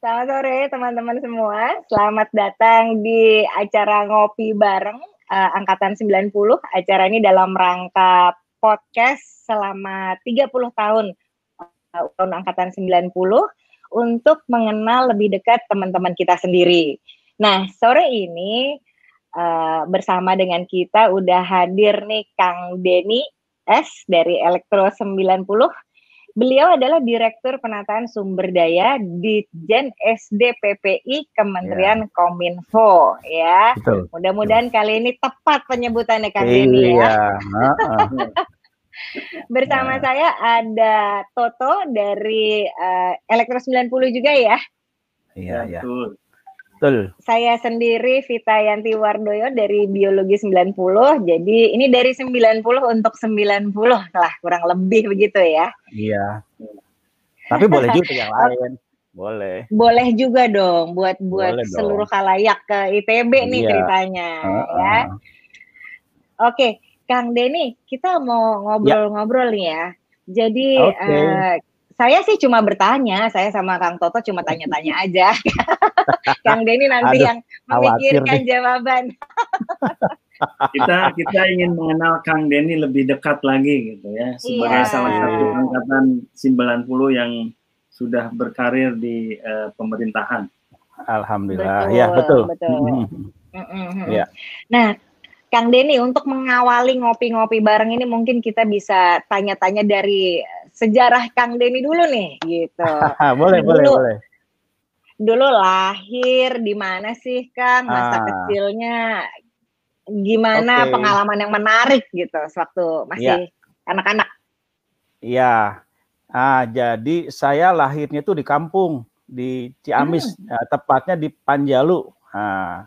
Selamat sore teman-teman semua. Selamat datang di acara ngopi bareng uh, angkatan 90. Acara ini dalam rangka podcast selama 30 tahun uh, tahun angkatan 90 untuk mengenal lebih dekat teman-teman kita sendiri. Nah, sore ini uh, bersama dengan kita udah hadir nih Kang Denny S dari Elektro 90 Beliau adalah Direktur Penataan Sumber Daya di Jen SDPPI Kementerian ya. Kominfo ya. Mudah-mudahan kali ini tepat penyebutannya Kang Denny ya. Bersama ya. saya ada Toto dari uh, Elektro 90 juga ya. Iya, iya. Betul. Saya sendiri Vita Yanti Wardoyo dari Biologi 90. Jadi ini dari 90 untuk 90 lah kurang lebih begitu ya. Iya. Tapi boleh juga yang lain. Boleh. Boleh juga dong buat buat boleh seluruh dong. kalayak ke ITB nih iya. ceritanya uh, uh. ya. Oke, Kang Denny, kita mau ngobrol-ngobrol ya. nih ya. Jadi okay. uh, eh, saya sih cuma bertanya, saya sama Kang Toto cuma tanya-tanya aja. Kang Denny nanti Aduh, yang memikirkan jawaban. kita kita ingin mengenal Kang Denny lebih dekat lagi gitu ya sebagai yeah. salah satu angkatan 90 yang sudah berkarir di uh, pemerintahan. Alhamdulillah, betul, ya betul. betul. ya. Nah, Kang Denny untuk mengawali ngopi-ngopi bareng ini mungkin kita bisa tanya-tanya dari sejarah Kang Denny dulu nih gitu. boleh, dulu, boleh, boleh. Dulu lahir di mana sih Kang? Masa ah. kecilnya gimana okay. pengalaman yang menarik gitu sewaktu masih ya. anak-anak? Iya. Ah, jadi saya lahirnya tuh di kampung di Ciamis, hmm. ya, tepatnya di Panjalu. Nah,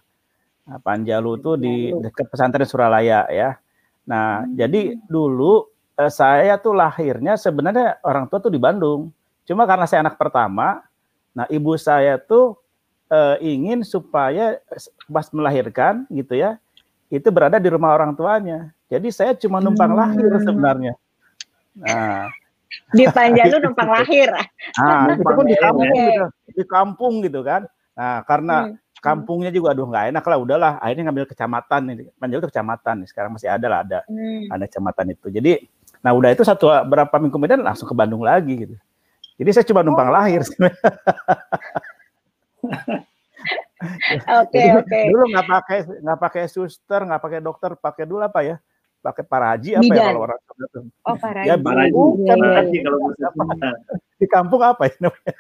Panjalu tuh di dekat pesantren Suralaya ya. Nah, hmm. jadi dulu eh, saya tuh lahirnya sebenarnya orang tua tuh di Bandung. Cuma karena saya anak pertama, nah ibu saya tuh eh, ingin supaya pas melahirkan gitu ya, itu berada di rumah orang tuanya. Jadi saya cuma numpang hmm. lahir sebenarnya. Nah, di Panjalu numpang lahir. Nah, itu pun di kampung gitu, di kampung gitu kan. Nah, karena hmm. kampungnya juga aduh nggak enak lah, udahlah. Akhirnya ngambil kecamatan ini. Panjalu itu kecamatan nih. Sekarang masih ada lah ada hmm. ada kecamatan itu. Jadi Nah udah itu satu berapa minggu kemudian langsung ke Bandung lagi gitu. Jadi saya cuma numpang oh. lahir. Oke oke. Dulu nggak pakai nggak pakai suster, nggak pakai dokter, pakai dulu apa ya? Pakai paraji apa ya Bidan. ya kalau orang Oh paraji. Ya paraji. Bukan paraji kalau apa? Di kampung apa ya namanya?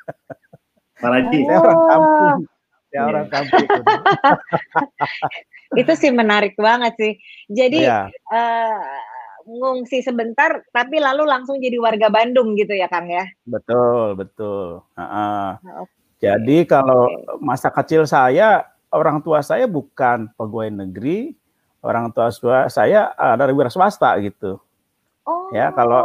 Paraji. Saya orang kampung. Saya yeah. orang kampung. itu sih menarik banget sih. Jadi yeah. Iya. uh, ngungsi sebentar tapi lalu langsung jadi warga Bandung gitu ya Kang ya? Betul, betul. Uh -uh. Okay. Jadi kalau okay. masa kecil saya orang tua saya bukan pegawai negeri, orang tua saya dari wira swasta gitu. Oh. Ya kalau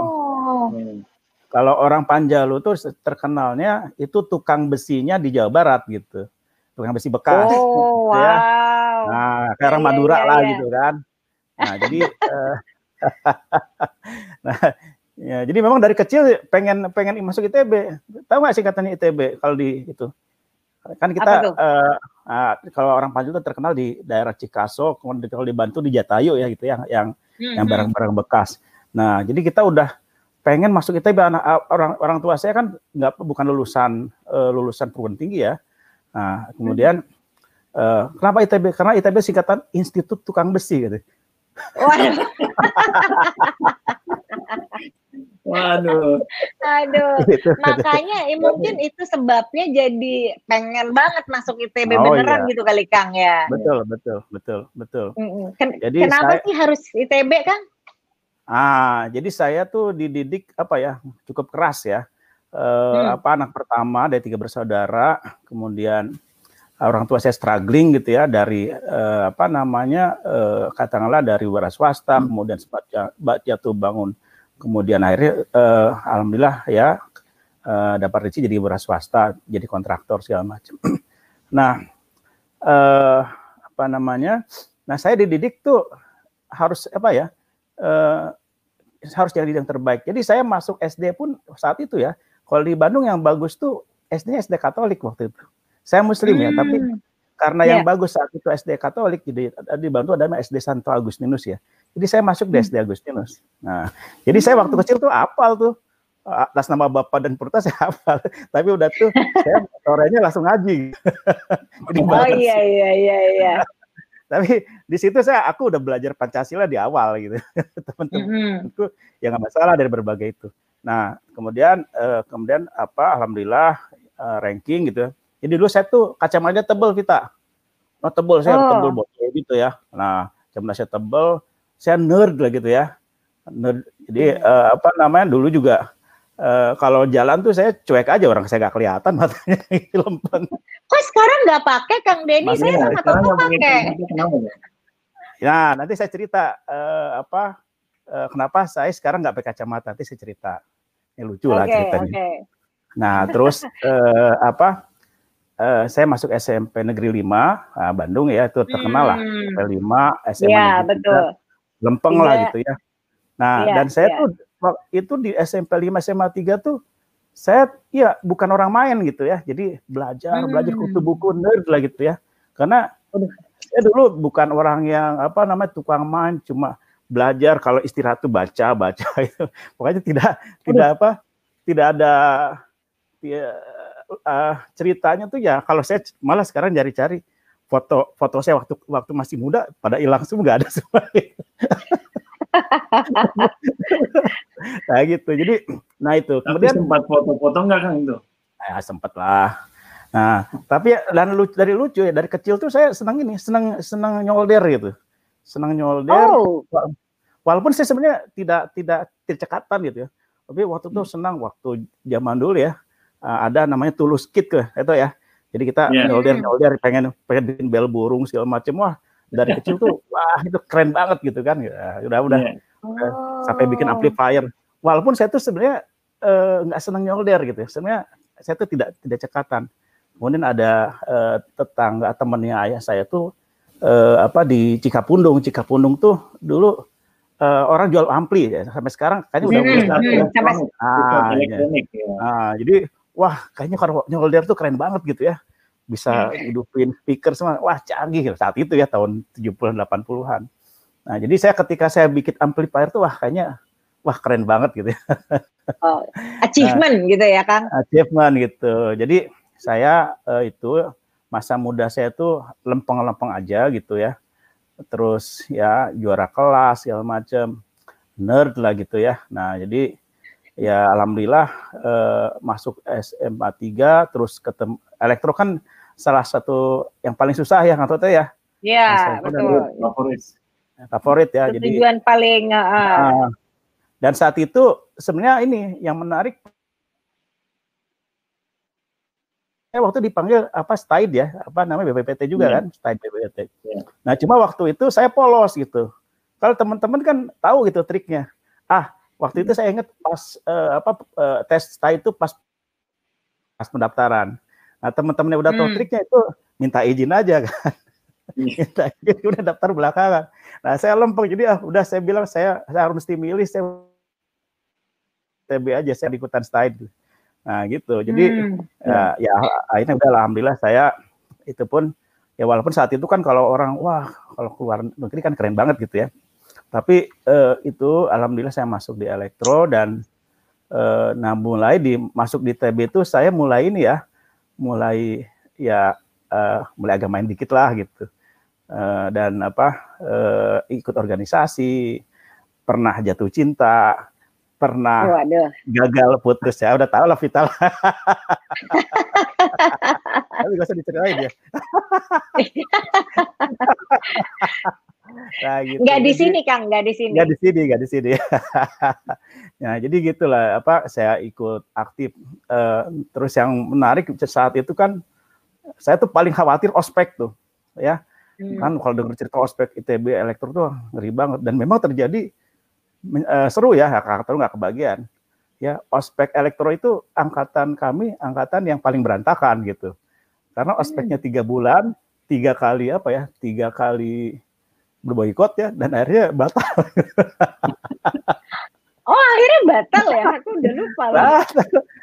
hmm, kalau orang Panjalu tuh terkenalnya itu tukang besinya di Jawa Barat gitu, tukang besi bekas. Oh gitu ya. wow. Nah kayak yeah, Madura yeah, lah yeah. gitu kan. Nah jadi uh, nah, ya, jadi memang dari kecil pengen pengen masuk ITB. Tahu nggak singkatannya ITB kalau di itu? Kan kita uh, uh, kalau orang Panjul itu terkenal di daerah Cikaso, kemudian kalau dibantu di Jatayu ya gitu yang yang hmm, yang hmm. barang-barang bekas. Nah, jadi kita udah pengen masuk ITB anak orang orang tua saya kan nggak bukan lulusan uh, lulusan perguruan tinggi ya. Nah, kemudian uh, kenapa ITB? Karena ITB singkatan Institut Tukang Besi gitu. Waduh. Waduh. Aduh. Gitu. Makanya ya, mungkin itu sebabnya jadi pengen banget masuk ITB oh, beneran iya. gitu kali Kang ya. Betul, betul, betul, betul. Ken jadi kenapa saya, sih harus ITB Kang? Ah, jadi saya tuh dididik apa ya, cukup keras ya. Eh, hmm. apa anak pertama dari tiga bersaudara, kemudian orang tua saya struggling gitu ya dari uh, apa namanya uh, katakanlah dari wira swasta hmm. kemudian sempat jatuh bangun. Kemudian akhirnya uh, alhamdulillah ya uh, dapat rezeki jadi wira swasta jadi kontraktor segala macam. Nah uh, apa namanya nah saya dididik tuh harus apa ya uh, harus jadi yang terbaik. Jadi saya masuk SD pun saat itu ya kalau di Bandung yang bagus tuh SD SD Katolik waktu itu Saya Muslim ya, tapi hmm. karena yeah. yang bagus saat itu SD Katolik, jadi dibantu ada SD Santo Agustinus ya. Jadi saya masuk di hmm. SD Agustinus. Nah, jadi saya waktu kecil tuh apal tuh atas nama bapak dan purta saya hafal tapi udah tuh saya sorenya langsung ngaji Jadi oh iya iya iya iya tapi di situ saya aku udah belajar pancasila di awal gitu teman-temanku mm-hmm. yang nggak masalah dari berbagai itu nah kemudian uh, kemudian apa alhamdulillah uh, ranking gitu jadi dulu saya tuh kacamata tebel kita oh tebel saya oh. tebel bocil gitu ya nah kacamata saya tebel saya nerd lah gitu ya nerd jadi uh, apa namanya dulu juga Uh, kalau jalan tuh saya cuek aja orang saya nggak kelihatan matanya lempeng. Kok sekarang nggak pakai Kang Denny? Saya sama Toto pakai. Ya nanti saya cerita uh, apa uh, kenapa saya sekarang nggak pakai kacamata. Nanti saya cerita. Ini lucu okay, lah ceritanya. Okay. Nah terus uh, apa? Uh, saya masuk SMP Negeri 5, nah, Bandung ya itu terkenal lah. Hmm. SMP 5, SMA ya, betul. Lempeng ya. lah iya. gitu ya. Nah, ya, dan saya ya. tuh itu di SMP 5 SMA 3 tuh saya ya bukan orang main gitu ya. Jadi belajar, hmm. belajar kutu buku nerd lah gitu ya. Karena saya dulu bukan orang yang apa namanya tukang main cuma belajar kalau istirahat tuh baca baca itu pokoknya tidak Aduh. tidak apa tidak ada ya, uh, ceritanya tuh ya kalau saya malah sekarang cari-cari foto foto saya waktu waktu masih muda pada hilang semua nggak ada semua nah gitu. Jadi, nah itu. Kemudian tapi sempat foto-foto enggak kan itu? Ya sempat lah. Nah, tapi dan lucu, dari lucu ya dari kecil tuh saya senang ini, senang senang nyolder gitu. Senang nyolder. Oh. Walaupun saya sebenarnya tidak tidak tercekatan gitu ya. Tapi waktu itu senang waktu zaman dulu ya. Ada namanya tulus kit ke itu ya. Jadi kita yeah. nyolder nyolder pengen pengen bikin bel burung segala macam wah dari kecil tuh wah itu keren banget gitu kan ya udah udah yeah. oh. sampai bikin amplifier walaupun saya tuh sebenarnya eh, nggak uh, senang nyolder gitu ya sebenarnya saya tuh tidak tidak cekatan kemudian ada uh, tetangga temannya ayah saya tuh uh, apa di Cikapundung Cikapundung tuh dulu uh, orang jual ampli ya sampai sekarang kayaknya udah hmm, mulai hmm, ya. sampai ah, ya. ah, jadi wah kayaknya kalau nyolder tuh keren banget gitu ya bisa iya. hidupin speaker semua. Wah, canggih saat itu ya tahun 70-an 80-an. Nah, jadi saya ketika saya bikin amplifier tuh wah kayaknya wah keren banget gitu ya. Oh, achievement nah, gitu ya, Kang. Achievement gitu. Jadi saya uh, itu masa muda saya tuh lempeng-lempeng aja gitu ya. Terus ya juara kelas segala macam. Nerd lah gitu ya. Nah, jadi ya alhamdulillah uh, masuk SMA 3 terus ketemu elektro kan salah satu yang paling susah ya Kang ya. Iya, betul. Favorit. Favorit ya. Tujuan jadi paling uh, dan saat itu sebenarnya ini yang menarik saya waktu dipanggil apa Staid ya, apa namanya BPPT juga yeah. kan, Staid BPPT. Yeah. Nah, cuma waktu itu saya polos gitu. Kalau teman-teman kan tahu gitu triknya. Ah, waktu itu saya ingat pas uh, apa uh, tes Staid itu pas pas pendaftaran. Nah, teman-teman yang udah tahu hmm. triknya itu minta izin aja kan. Iya. minta izin udah daftar belakangan. Nah, saya lempeng jadi ah udah saya bilang saya saya harus mesti milih saya TB aja saya ikutan style. Nah, gitu. Jadi hmm. ya, ya akhirnya udah alhamdulillah saya itu pun ya walaupun saat itu kan kalau orang wah kalau keluar negeri kan keren banget gitu ya. Tapi eh, itu alhamdulillah saya masuk di elektro dan eh, nah mulai di masuk di TB itu saya mulai ini ya mulai ya uh, mulai agak main dikit lah gitu. Uh, dan apa uh, ikut organisasi pernah jatuh cinta pernah Waduh. gagal putus ya udah tahu lah. Vital tapi gak usah diceritain ya Nah, gitu. Nggak di sini Kang, nggak di sini. Nggak di sini, nggak di sini. nah, jadi gitulah apa saya ikut aktif. Uh, terus yang menarik saat itu kan saya tuh paling khawatir ospek tuh, ya. Hmm. Kan kalau dengar cerita ospek ITB elektro tuh ngeri banget dan memang terjadi uh, seru ya, kakak nggak kebagian. Ya, ospek elektro itu angkatan kami, angkatan yang paling berantakan gitu. Karena ospeknya hmm. tiga bulan, tiga kali apa ya, tiga kali berboikot ya dan akhirnya batal. oh akhirnya batal ya? Aku udah lupa lah.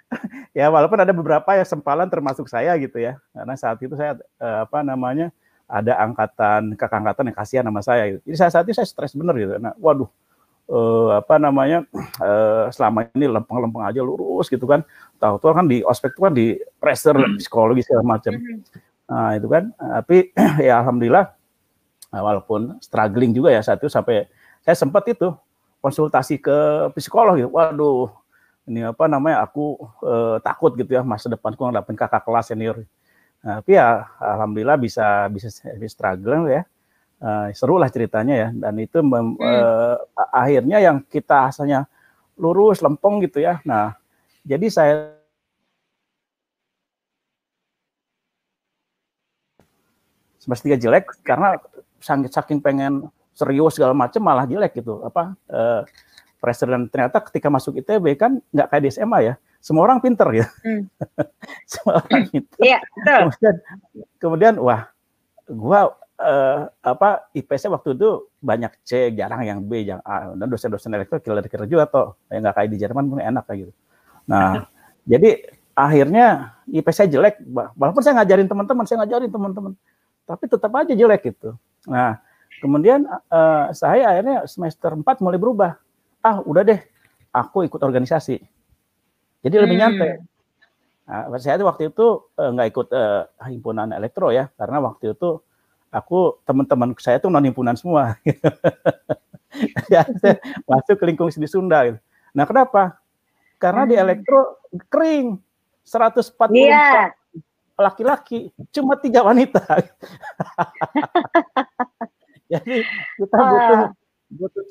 ya walaupun ada beberapa yang sempalan termasuk saya gitu ya karena saat itu saya uh, apa namanya ada angkatan kakak angkatan yang kasihan sama saya gitu. jadi saat itu saya stres bener gitu nah waduh uh, apa namanya uh, selama ini lempeng-lempeng aja lurus gitu kan tahu-tahu kan di ospek itu kan di pressure psikologi segala macam hmm. nah itu kan tapi ya alhamdulillah walaupun struggling juga ya saat itu sampai saya sempat itu konsultasi ke psikolog gitu waduh ini apa namanya aku eh, takut gitu ya masa depanku ngadapin kakak kelas senior. Nah, tapi ya alhamdulillah bisa bisa struggle ya. Uh, seru lah ceritanya ya dan itu mem, hmm. uh, akhirnya yang kita asalnya lurus lempeng gitu ya. Nah, jadi saya semester tiga jelek karena saking saking pengen serius segala macam malah jelek gitu. Apa uh, presiden ternyata ketika masuk ITB kan nggak kayak di SMA ya. Semua orang pinter ya hmm. semua orang pinter. Yeah, betul. kemudian kemudian wah gua uh, apa IPS waktu itu banyak C jarang yang B yang A. Dan dosen-dosen elektro kira-kira juga atau yang nggak kayak di Jerman pun enak kayak gitu. Nah jadi akhirnya IPS saya jelek. Walaupun saya ngajarin teman-teman saya ngajarin teman-teman tapi tetap aja jelek gitu nah kemudian uh, saya akhirnya semester 4 mulai berubah ah udah deh aku ikut organisasi jadi lebih hmm. nyantai nah, saya waktu itu uh, nggak ikut uh, himpunan elektro ya karena waktu itu aku teman-teman saya tuh non himpunan semua ya, saya masuk ke lingkungan di Sunda gitu. nah kenapa karena hmm. di elektro kering 140 yeah. laki-laki cuma tiga wanita jadi kita butuh uh. butuh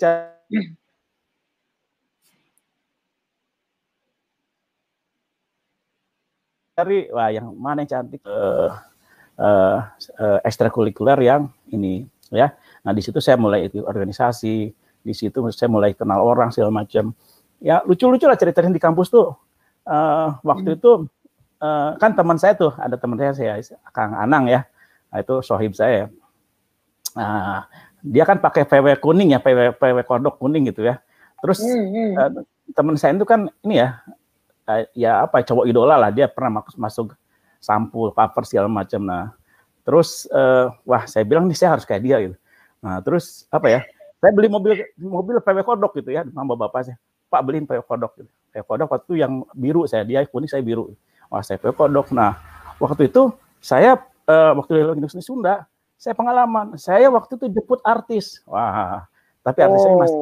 cari wah yang mana yang cantik uh, uh, uh, ekstrakurikuler yang ini ya. Nah di situ saya mulai itu organisasi, di situ saya mulai kenal orang segala macam. Ya lucu-lucu lah cerita di kampus tuh. Uh, waktu hmm. itu uh, kan teman saya tuh ada teman saya saya Kang Anang ya, nah, itu sohib saya. Nah, dia kan pakai PW kuning ya, PW PW kodok kuning gitu ya. Terus hmm, hmm. Uh, teman saya itu kan ini ya ya apa cowok idola lah dia pernah masuk, masuk sampul cover segala macam nah terus uh, wah saya bilang nih saya harus kayak dia gitu nah terus apa ya saya beli mobil mobil PW kodok gitu ya sama bapak saya pak beliin PW kodok gitu. PW kodok waktu yang biru saya dia kuning saya biru wah saya PW kodok nah waktu itu saya uh, waktu di Indonesia Sunda saya pengalaman saya waktu itu jemput artis wah tapi artisnya oh. masih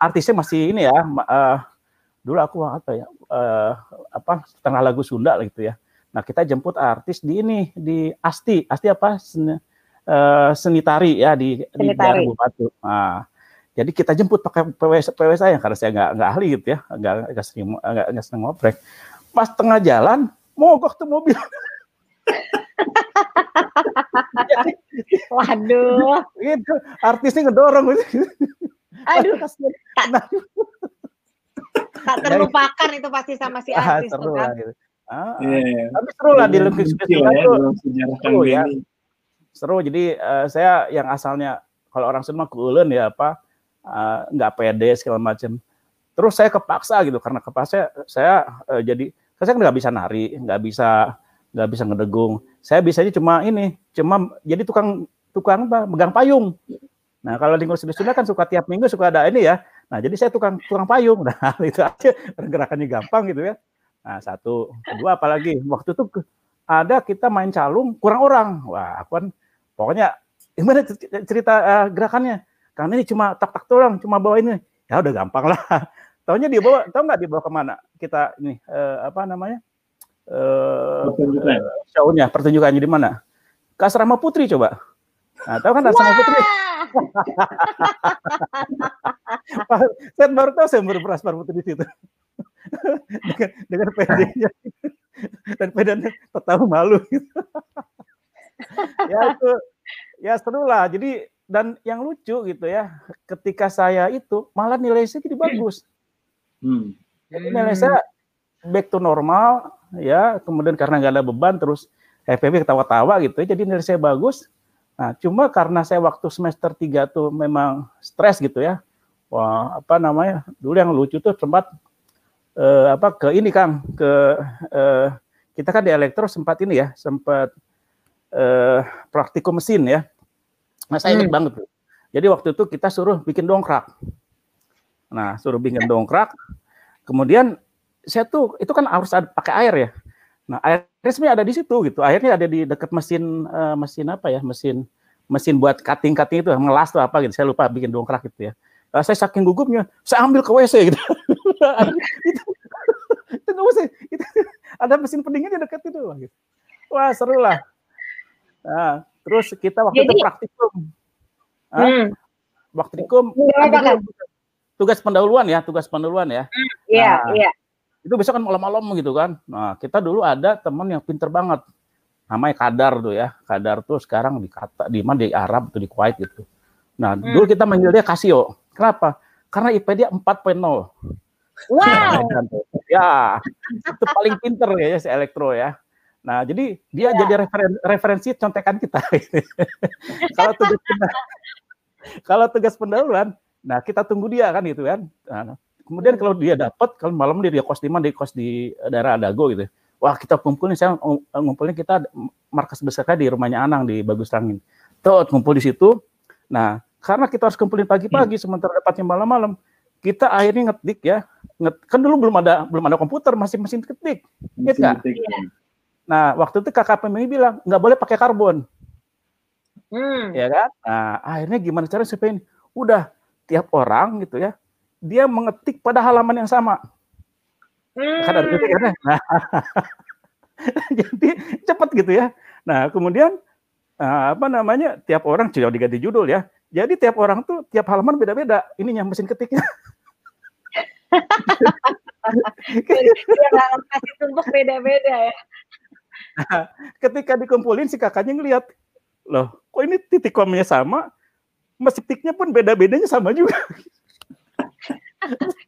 artisnya masih ini ya uh, dulu aku apa ya uh, apa setengah lagu Sunda gitu ya. Nah kita jemput artis di ini di Asti, Asti apa seni, uh, seni tari ya di seni di daerah Bupatu. Nah, jadi kita jemput pakai PW, PW saya karena saya nggak nggak ahli gitu ya, nggak nggak sering nggak nggak sering ngoprek. Pas tengah jalan mogok tuh mobil. Waduh. Itu artisnya ngedorong. Aduh, nah, tak terlupakan itu pasti sama si ah, artis ah, seru kan. gitu. Ah, yeah. Tapi seru lah di lukis itu. Seru ya. Seru. Jadi uh, saya yang asalnya kalau orang semua kulen ya apa uh, nggak pede segala macam. Terus saya kepaksa gitu karena kepaksa saya uh, jadi saya nggak bisa nari, nggak bisa nggak bisa ngedegung. Saya bisanya cuma ini, cuma jadi tukang tukang apa? Megang payung. Nah kalau di Sunda kan suka tiap minggu suka ada ini ya Nah, jadi saya tukang tukang payung. Nah, itu aja gerakannya gampang gitu ya. Nah, satu, kedua apalagi waktu itu ada kita main calung kurang orang. Wah, aku kan pokoknya gimana cerita uh, gerakannya? Karena ini cuma tak-tak doang, cuma bawa ini. Ya udah gampang lah. Taunya dia bawa, tahu nggak dibawa ke mana? Kita ini uh, apa namanya? Uh, pertunjukan. show-nya, pertunjukannya di mana? Ke Asrama Putri coba. Nah, tahu kan Asrama Putri? saya baru tahu saya baru beras putih di situ. dengan dengan PD-nya dan PD-nya malu gitu. ya itu ya seru lah. Jadi dan yang lucu gitu ya, ketika saya itu malah nilai saya jadi bagus. Hmm. Jadi nilai saya back to normal ya, kemudian karena nggak ada beban terus FPB ketawa-tawa gitu, ya, jadi nilai saya bagus Nah, cuma karena saya waktu semester 3 tuh memang stres gitu ya. Wah, apa namanya? Dulu yang lucu tuh sempat uh, apa ke ini Kang ke uh, kita kan di elektro sempat ini ya sempat uh, praktikum mesin ya. Nah saya ingat hmm. banget tuh. Jadi waktu itu kita suruh bikin dongkrak. Nah suruh bikin dongkrak. Kemudian saya tuh itu kan harus ada pakai air ya. Nah airnya sebenarnya ada di situ gitu. Airnya ada di dekat mesin uh, mesin apa ya mesin mesin buat cutting cutting itu ngelas tuh apa gitu. Saya lupa bikin dongkrak gitu ya. Uh, saya saking gugupnya, saya ambil ke WC gitu. itu, itu nggak usah. Itu, ada mesin pendinginnya dekat itu. Gitu. Wah seru lah. Nah, terus kita waktu Jadi, itu praktikum. Hmm. Praktikum. Tugas pendahuluan ya, tugas pendahuluan ya. Hmm, iya, nah, iya itu besok kan malam-malam gitu kan. Nah, kita dulu ada teman yang pinter banget. Namanya Kadar tuh ya. Kadar tuh sekarang di kata di mana di Arab tuh di Kuwait gitu. Nah, hmm. dulu kita manggil dia Casio. Kenapa? Karena IP dia 4.0. Wow. ya, itu paling pinter ya si Elektro ya. Nah, jadi dia ya. jadi referen, referensi contekan kita. kalau tugas kalau tugas pendahuluan, nah kita tunggu dia kan gitu kan. Nah, Kemudian kalau dia dapat, kalau malam dia, dia kos di mana, dia kos di daerah Adago gitu. Wah kita kumpulin, saya ngumpulnya kita markas besarnya di rumahnya Anang di Bagus Rangin. Tuh kumpul di situ. Nah karena kita harus kumpulin pagi-pagi, hmm. sementara dapatnya malam-malam, kita akhirnya ngetik ya. Nget, kan dulu belum ada belum ada komputer, masih mesin ketik. Ingat nggak? Nah waktu itu kakak PMI bilang nggak boleh pakai karbon. Hmm. Ya kan? Nah akhirnya gimana cara supaya ini? Udah tiap orang gitu ya dia mengetik pada halaman yang sama. Hmm. Kan ada ketik kan? Nah, jadi cepat gitu ya. Nah, kemudian nah, apa namanya? Tiap orang sudah diganti judul ya. Jadi tiap orang tuh tiap halaman beda-beda. Ininya mesin ketiknya. Dia kasih tumpuk beda-beda ya. Nah, ketika dikumpulin si kakaknya ngelihat, loh, kok ini titik komanya sama, mesin tiknya pun beda-bedanya sama juga.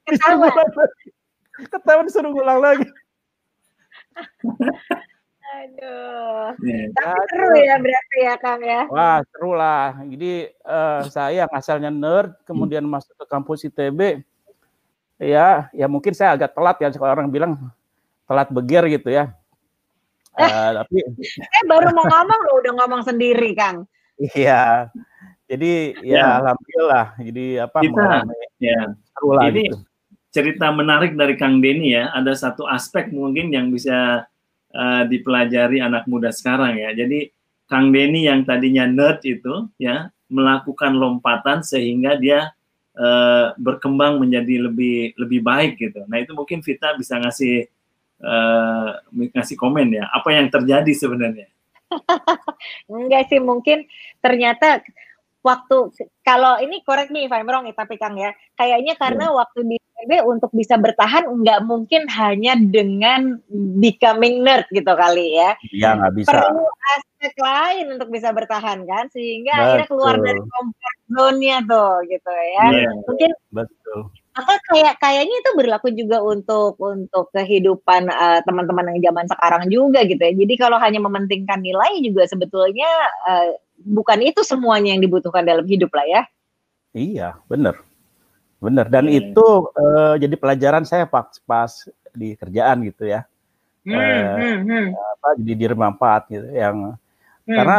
Ketawa. Ketawa disuruh ngulang lagi. Aduh. Yeah. Tapi seru ya berarti ya Kang ya. Wah seru lah. Jadi uh, saya asalnya nerd, kemudian hmm. masuk ke kampus ITB. Ya, ya mungkin saya agak telat ya kalau orang bilang telat beger gitu ya. Uh, tapi eh baru mau ngomong lo udah ngomong sendiri Kang. Iya. Jadi ya, ya alhamdulillah. Jadi apa kita ya lah ini gitu. cerita menarik dari Kang Denny ya. Ada satu aspek mungkin yang bisa uh, dipelajari anak muda sekarang ya. Jadi Kang Denny yang tadinya nerd itu ya melakukan lompatan sehingga dia uh, berkembang menjadi lebih lebih baik gitu. Nah itu mungkin Vita bisa ngasih uh, ngasih komen ya. Apa yang terjadi sebenarnya? Enggak sih mungkin ternyata waktu kalau ini correct nih if I'm wrong tapi Kang ya kayaknya karena yeah. waktu di ITB untuk bisa bertahan nggak mungkin hanya dengan becoming nerd gitu kali ya iya nggak bisa perlu aspek lain untuk bisa bertahan kan sehingga betul. akhirnya keluar dari comfort zone-nya tuh gitu ya yeah. mungkin betul maka kayak kayaknya itu berlaku juga untuk untuk kehidupan uh, teman-teman yang zaman sekarang juga gitu ya. Jadi kalau hanya mementingkan nilai juga sebetulnya uh, bukan itu semuanya yang dibutuhkan dalam hidup lah ya. Iya, benar. Benar. Dan hmm. itu uh, jadi pelajaran saya pas pas di kerjaan gitu ya. Hmm, uh, hmm, hmm. apa jadi di rumah empat gitu yang hmm. karena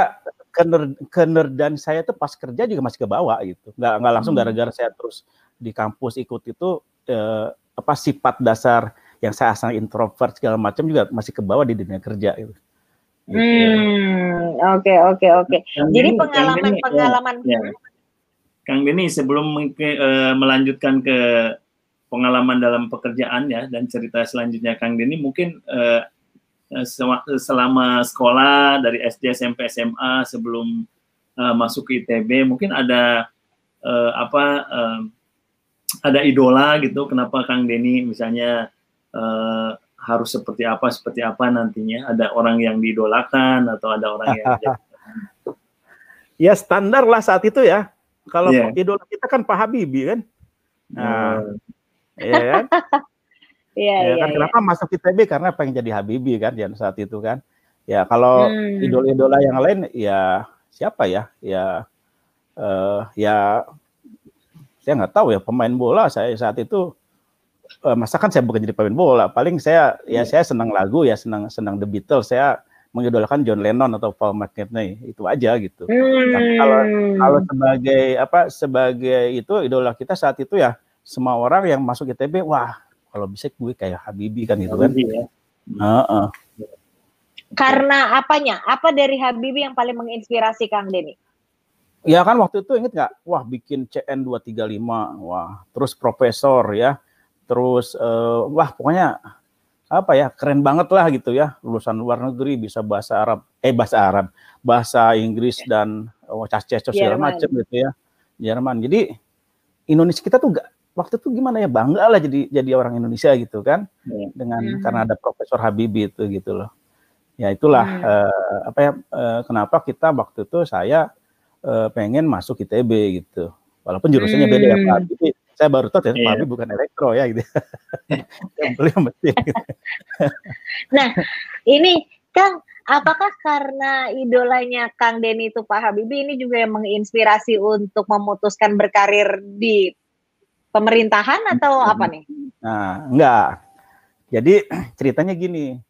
kener kenerdan saya tuh pas kerja juga masih ke bawah gitu. Nggak nggak langsung hmm. gara-gara saya terus di kampus ikut itu uh, apa sifat dasar yang saya asal introvert segala macam juga masih ke bawah di dunia kerja gitu. Gitu. Hmm, oke oke oke. Jadi pengalaman-pengalaman. Ya, ya. Kang Denny sebelum uh, melanjutkan ke pengalaman dalam pekerjaan ya dan cerita selanjutnya Kang Denny mungkin uh, selama sekolah dari SD SMP SMA sebelum uh, masuk ke ITB mungkin ada uh, apa uh, ada idola gitu kenapa Kang Denny misalnya uh, harus seperti apa seperti apa nantinya ada orang yang didolakan atau ada orang yang ya standar lah saat itu ya kalau yeah. idola kita kan Pak Habibie kan nah ya kan Iya, ya, kan iya, kenapa iya. masuk ITB karena pengen jadi Habibie kan yang saat itu kan. Ya kalau hmm. idola-idola yang lain ya siapa ya? Ya uh, ya saya nggak tahu ya pemain bola saya saat itu masa kan saya bukan jadi pemain bola. Paling saya ya yeah. saya senang lagu ya, senang senang The Beatles. Saya mengidolakan John Lennon atau Paul McCartney itu aja gitu. Hmm. Tapi kalau kalau sebagai apa sebagai itu idola kita saat itu ya semua orang yang masuk ITB wah kalau bisa gue kayak Habibie kan gitu kan. Ya. Uh -uh. Karena apanya? Apa dari Habibie yang paling menginspirasi Kang Denny? Ya kan waktu itu inget nggak? Wah bikin CN 235, wah terus profesor ya, terus uh, wah pokoknya apa ya keren banget lah gitu ya lulusan luar negeri bisa bahasa Arab eh bahasa Arab bahasa Inggris dan oh, cas-cas segala macam gitu ya Jerman jadi Indonesia kita tuh gak, waktu itu gimana ya bangga lah jadi jadi orang Indonesia gitu kan ya. dengan hmm. karena ada Profesor Habibie itu gitu loh ya itulah hmm. uh, apa ya uh, kenapa kita waktu itu saya uh, pengen masuk ITB gitu walaupun jurusannya hmm. beda ya Pak Habibie saya baru tahu ya yeah. Pak bukan elektro ya gitu yang beliau mesin gitu. nah ini Kang apakah karena idolanya Kang Denny itu Pak Habibie ini juga yang menginspirasi untuk memutuskan berkarir di pemerintahan atau apa nih? Nah, enggak. Jadi ceritanya gini,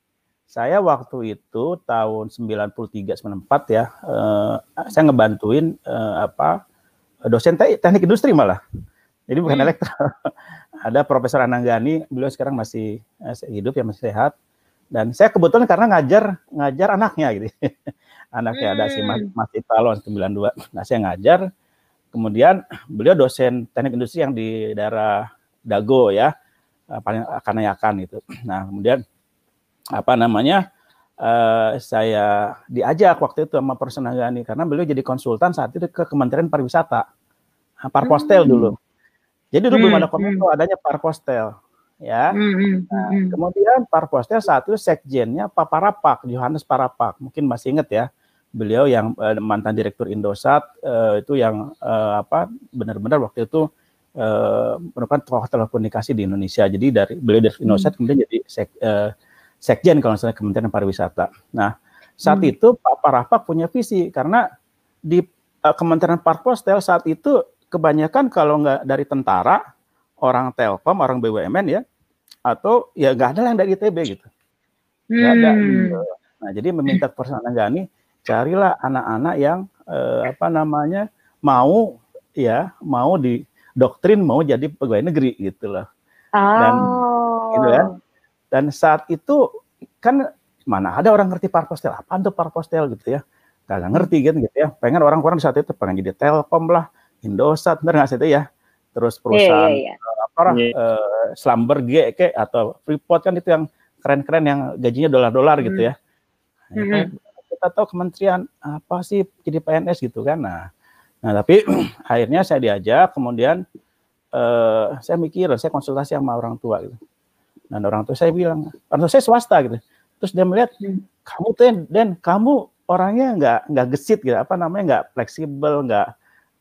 saya waktu itu tahun 93 94 ya, eh, saya ngebantuin eh, apa dosen teknik industri malah. Jadi bukan hmm. elektro. Ada Profesor Ananggani, beliau sekarang masih, hidup ya masih sehat. Dan saya kebetulan karena ngajar ngajar anaknya gitu. anaknya hmm. ada si Mas, hmm. Mas Italon 92. Nah, saya ngajar. Kemudian beliau dosen teknik industri yang di daerah Dago ya, eh, paling akan yakan itu. Nah, kemudian apa namanya uh, saya diajak waktu itu sama Gani karena beliau jadi konsultan saat itu ke Kementerian Pariwisata, Parpostel hmm. dulu. Jadi dulu hmm. belum ada komentar hmm. adanya Parpostel, ya. Hmm, hmm. Nah, hmm. kemudian Parpostel saat itu sekjennya Pak Parapak, Johannes Parapak, mungkin masih ingat ya. Beliau yang uh, mantan direktur Indosat uh, itu yang uh, apa benar-benar waktu itu uh, merupakan tokoh telekomunikasi di Indonesia. Jadi dari beliau dari Indosat hmm. kemudian jadi sek, uh, sekjen kalau misalnya Kementerian Pariwisata. Nah, saat hmm. itu Pak Parapak punya visi karena di uh, Kementerian Parpostel saat itu kebanyakan kalau nggak dari tentara, orang Telkom, orang BUMN ya, atau ya nggak ada yang dari ITB gitu. Nggak hmm. ada. Gitu. Nah, jadi meminta personal Gani, carilah anak-anak yang uh, apa namanya mau ya mau di doktrin mau jadi pegawai negeri gitu loh. Dan oh. gitu kan. Dan saat itu kan mana ada orang ngerti parpostel apa tuh parpostel gitu ya kagak ngerti kan gitu ya pengen orang-orang saat itu pengen jadi telkom lah indosat benar nggak sih itu ya terus iya, perusahaan yeah, yeah, yeah. apa yeah. Iya. uh, slumber G ke atau freeport kan itu yang keren-keren yang gajinya dolar-dolar gitu ya mm -hmm. kita tahu kementerian apa sih jadi PNS gitu kan nah nah tapi akhirnya saya diajak kemudian uh, saya mikir saya konsultasi sama orang tua gitu dan orang tua saya bilang, orang tua saya swasta gitu. Terus dia melihat, hmm. kamu tuh dan kamu orangnya nggak nggak gesit gitu, apa namanya nggak fleksibel, nggak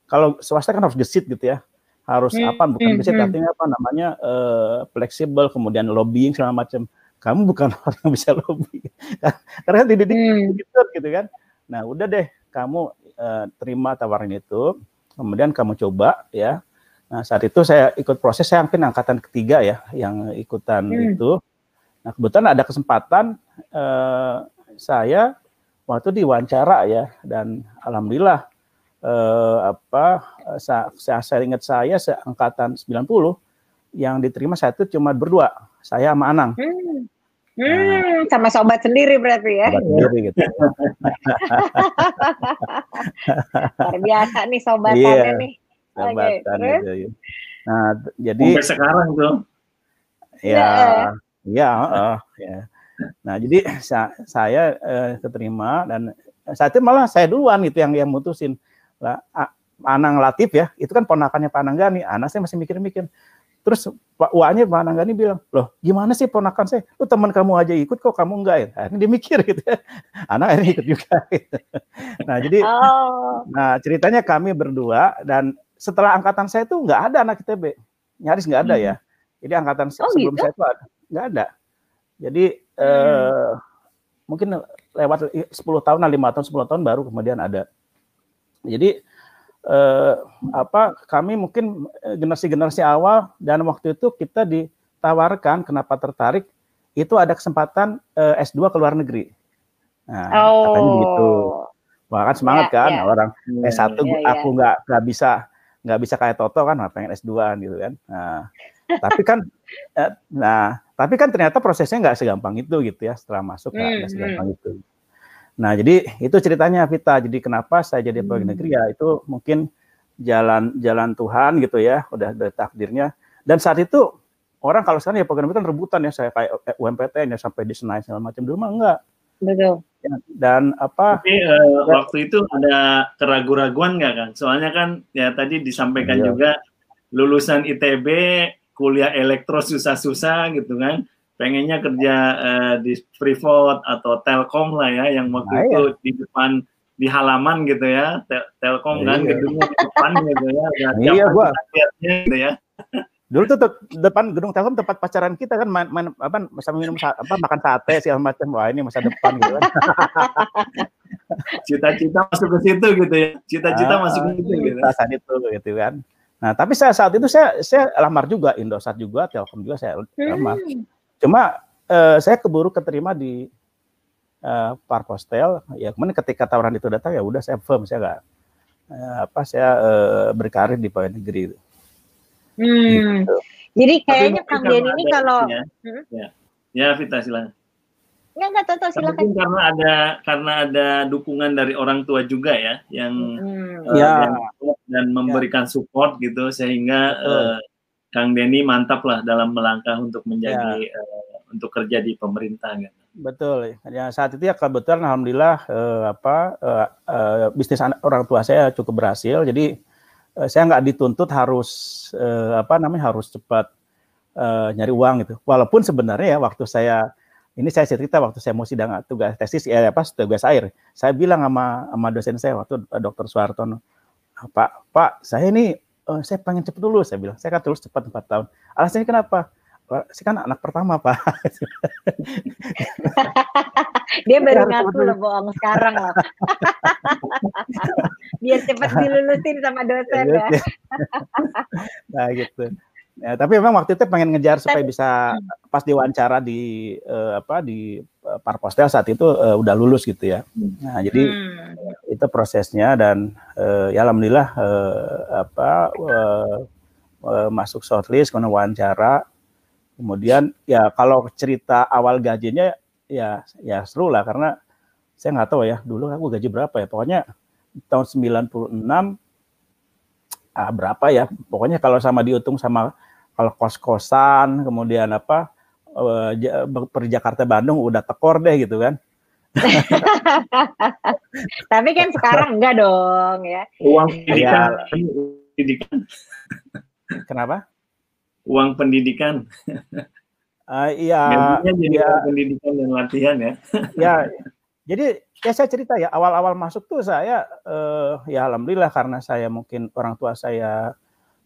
kalau swasta kan harus gesit gitu ya, harus hmm. apa bukan hmm. gesit hmm. artinya apa namanya uh, fleksibel, kemudian lobbying segala macam. Kamu bukan orang yang bisa lobby, karena dididik hmm. gitu, gitu kan. Nah udah deh, kamu uh, terima tawaran itu, kemudian kamu coba ya, Nah, saat itu saya ikut proses, saya mungkin angkatan ketiga ya yang ikutan hmm. itu. Nah, kebetulan ada kesempatan eh, saya waktu diwawancara ya dan alhamdulillah eh, apa saya, saya ingat saya seangkatan 90 yang diterima saya itu cuma berdua, saya sama Anang. Hmm. Hmm, sama sobat sendiri berarti ya. Sobat sendiri gitu. Luar biasa nih sobatannya yeah. nih jabatan okay, gitu. Ya. Nah, jadi sampai sekarang tuh. Ya, ya, uh, ya. Nah, jadi saya, saya uh, keterima dan saat itu malah saya duluan gitu yang yang mutusin. Lah, Anang Latif ya, itu kan ponakannya Pak Ananggani. Anak saya masih mikir-mikir. Terus Pak Wanya Pak Ananggani bilang, loh gimana sih ponakan saya? Lu teman kamu aja ikut kok kamu enggak ya? Akhirnya dia mikir gitu ya. Anak akhirnya ikut juga. Gitu. Nah jadi, oh. nah ceritanya kami berdua dan setelah angkatan saya itu nggak ada anak ITB, nyaris nggak ada ya. hmm. ya. Jadi angkatan oh, sebelum gitu? saya itu nggak ada. Jadi hmm. eh, mungkin lewat 10 tahun, 5 tahun, 10 tahun baru kemudian ada. Jadi eh, apa kami mungkin generasi-generasi awal dan waktu itu kita di ditawarkan, kenapa tertarik, itu ada kesempatan eh, S2 ke luar negeri. Nah, oh. katanya gitu. Wah kan semangat ya, kan ya. orang ya, S1 ya, aku nggak nggak bisa nggak bisa kayak Toto kan pengen S2 gitu kan. Nah, tapi kan eh, nah, tapi kan ternyata prosesnya nggak segampang itu gitu ya setelah masuk nggak hmm, segampang hmm. itu. Nah, jadi itu ceritanya Vita. Jadi kenapa saya jadi pegawai hmm. negeri ya itu mungkin jalan jalan Tuhan gitu ya, udah ada takdirnya. Dan saat itu orang kalau sekarang ya pegawai negeri kan rebutan ya saya kayak UMPTN ya sampai di Senayan segala macam. Dulu mah enggak Betul. Ya, dan apa? Tapi uh, ya. waktu itu ada keraguan-raguan nggak kan? Soalnya kan ya tadi disampaikan iya. juga lulusan ITB kuliah elektro susah-susah gitu kan, pengennya kerja uh, di Freeport atau Telkom lah ya, yang waktu nah, itu iya. di depan di halaman gitu ya, tel Telkom kan iya. gedungnya di depan gitu ya, iya, gua. gitu ya. Dulu tuh depan gedung Telkom tempat pacaran kita kan main, main apa sambil minum apa makan sate segala macam. Wah, ini masa depan gitu kan. Cita-cita masuk ke situ gitu ya. Cita-cita ah, masuk ke situ gitu. Saat itu gitu kan. Nah, tapi saya saat itu saya saya lamar juga Indosat juga, Telkom juga saya lamar. Hmm. Cuma eh, saya keburu keterima di eh, Parpostel. Ya, kemudian ketika tawaran itu datang ya udah saya firm saya enggak eh, apa saya eh, berkarir di pegawai negeri itu. Hmm. Gitu. Jadi kayaknya Kang Dian ini kalau ya, hmm? ya. ya Vita silakan. Ya nggak tahu silakan. Mungkin karena ada karena ada dukungan dari orang tua juga ya yang hmm. uh, ya. dan memberikan ya. support gitu sehingga uh, Kang Denny mantap lah dalam melangkah untuk menjadi ya. uh, untuk kerja di pemerintah gitu. Betul. Ya saat itu ya kebetulan alhamdulillah uh, apa uh, uh, bisnis orang tua saya cukup berhasil. Jadi uh, saya nggak dituntut harus uh, apa namanya harus cepat uh, nyari uang gitu. Walaupun sebenarnya ya waktu saya ini saya cerita waktu saya mau sidang tugas tesis ya apa tugas air, saya bilang sama sama dosen saya waktu Dokter Suhartono, Pak Pak saya ini uh, saya pengen cepet dulu saya bilang saya kan terus cepat empat tahun. Alasannya kenapa? Saya kan anak pertama Pak. Dia baru ngaku loh bohong sekarang loh. Biar cepat dilulusin sama dosen ya. nah gitu. Ya, tapi memang waktu itu pengen ngejar supaya bisa pas diwawancara di uh, apa di uh, Parpostel saat itu uh, udah lulus gitu ya. Nah, jadi hmm. itu prosesnya dan uh, ya alhamdulillah uh, apa uh, uh, masuk shortlist kemudian wawancara. Kemudian ya kalau cerita awal gajinya ya ya seru lah karena saya nggak tahu ya dulu aku gaji berapa ya pokoknya tahun 96 ah, berapa ya pokoknya kalau sama dihitung sama kalau kos-kosan kemudian apa uh, per Jakarta Bandung udah tekor deh gitu kan. Tapi kan sekarang enggak dong ya. Uang pendidikan, ya. pendidikan. kenapa? Uang pendidikan. Uh, iya, jadi ya, pendidikan dan latihan ya. ya, jadi ya saya cerita ya awal-awal masuk tuh saya uh, ya alhamdulillah karena saya mungkin orang tua saya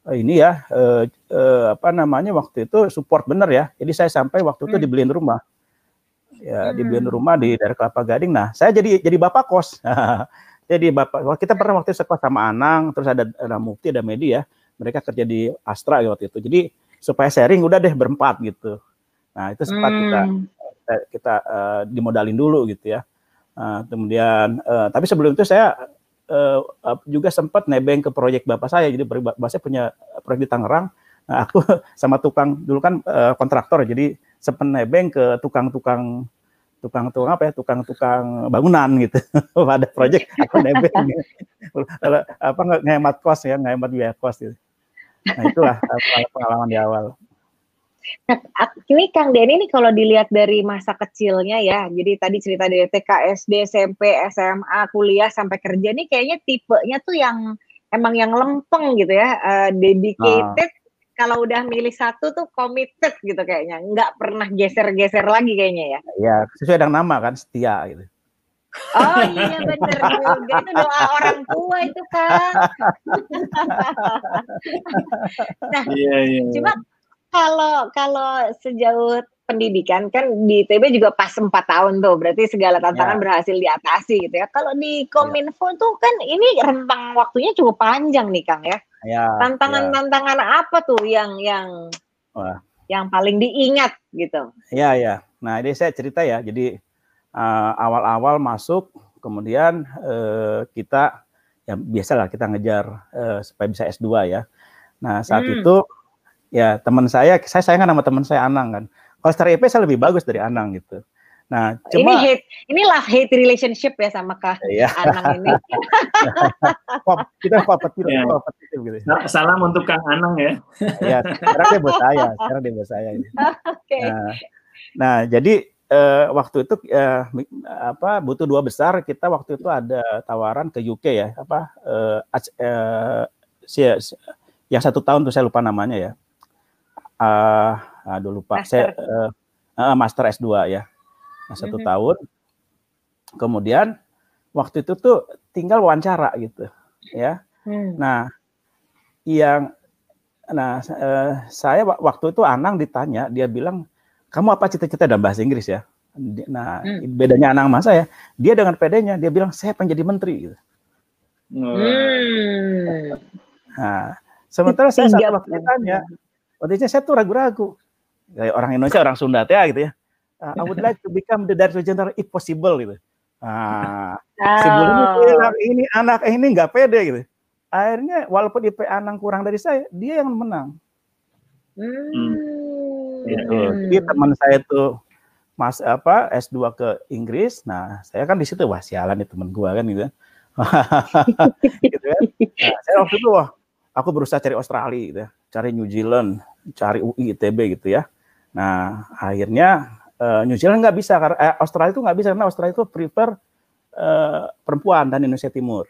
ini ya uh, uh, apa namanya waktu itu support bener ya. Jadi saya sampai waktu itu hmm. dibeliin rumah. Ya, hmm. dibeliin rumah di daerah Kelapa Gading. Nah, saya jadi jadi bapak kos. jadi bapak kita pernah waktu itu sekolah sama Anang, terus ada, ada Mufti, ada Medi ya. Mereka kerja di Astra waktu itu. Jadi supaya sharing udah deh berempat gitu. Nah, itu sempat hmm. kita kita, kita uh, dimodalin dulu gitu ya. Uh, kemudian uh, tapi sebelum itu saya uh, juga sempat nebeng ke proyek bapak saya. Jadi bapak saya punya proyek di Tangerang. Nah, aku sama tukang dulu kan uh, kontraktor. Jadi sempat nebeng ke tukang-tukang tukang-tukang apa ya tukang-tukang bangunan gitu. Pada proyek aku nebeng. Apa nggak ngehemat kos ya ngehemat biaya kos gitu. Nah itulah pengalaman di awal Nah, ini Kang Denny ini kalau dilihat dari masa kecilnya ya, jadi tadi cerita dari TK, SD, SMP, SMA, kuliah sampai kerja nih kayaknya tipenya tuh yang emang yang lempeng gitu ya, uh, dedicated. Oh. Kalau udah milih satu tuh committed gitu kayaknya, nggak pernah geser-geser lagi kayaknya ya. Iya, sesuai dengan nama kan setia gitu. Oh iya bener juga itu doa orang tua itu kan. nah, iya, iya. cuma kalau kalau sejauh pendidikan kan di ITB juga pas empat tahun tuh, berarti segala tantangan ya. berhasil diatasi gitu ya. Kalau di ya. Kominfo ya. tuh kan ini rentang waktunya cukup panjang nih Kang ya. ya tantangan-tantangan ya. apa tuh yang yang Wah. yang paling diingat gitu. Iya, ya. Nah, ini saya cerita ya. Jadi uh, awal-awal masuk, kemudian uh, kita ya biasalah kita ngejar uh, supaya bisa S2 ya. Nah, saat hmm. itu ya teman saya, saya sayang sama teman saya Anang kan. Kalau secara IP saya lebih bagus dari Anang gitu. Nah, cuma ini hate, ini love hate relationship ya sama Kak iya. Anang ini. kita kompetitif, ya. kompetitif gitu. Salam untuk Kang Anang ya. Iya, sekarang dia buat saya, sekarang dia buat saya. Gitu. Oke. Okay. Nah, nah, jadi uh, waktu itu uh, apa butuh dua besar, kita waktu itu ada tawaran ke UK ya, apa uh, uh, si, yang satu tahun tuh saya lupa namanya ya. Uh, aduh lupa. Master. Saya uh, uh, master S2 ya nah, satu mm -hmm. tahun. Kemudian waktu itu tuh tinggal wawancara gitu, ya. Hmm. Nah, yang nah uh, saya waktu itu Anang ditanya, dia bilang, "Kamu apa cita-cita dalam bahasa Inggris ya?" Nah, hmm. bedanya Anang sama saya, dia dengan pedenya dia bilang, "Saya pengen jadi menteri." Gitu. Hmm. Nah, sementara saya saat waktu ditanya, waktu itu saya tuh ragu-ragu. Kayak orang Indonesia, orang Sunda ya gitu ya uh, I would like to become the director general if possible gitu. Nah, oh. ini bilang ini anak ini nggak pede gitu. Akhirnya walaupun IP Anang kurang dari saya, dia yang menang. Hmm. Gitu. Jadi teman saya tuh mas apa S2 ke Inggris. Nah, saya kan di situ wah sialan nih teman gua kan gitu. gitu kan. Nah, saya waktu itu wah aku berusaha cari Australia gitu ya, cari New Zealand, cari UI ITB gitu ya. Nah, akhirnya uh, New Zealand nggak bisa karena eh, Australia itu nggak bisa karena Australia itu prefer uh, perempuan dan Indonesia Timur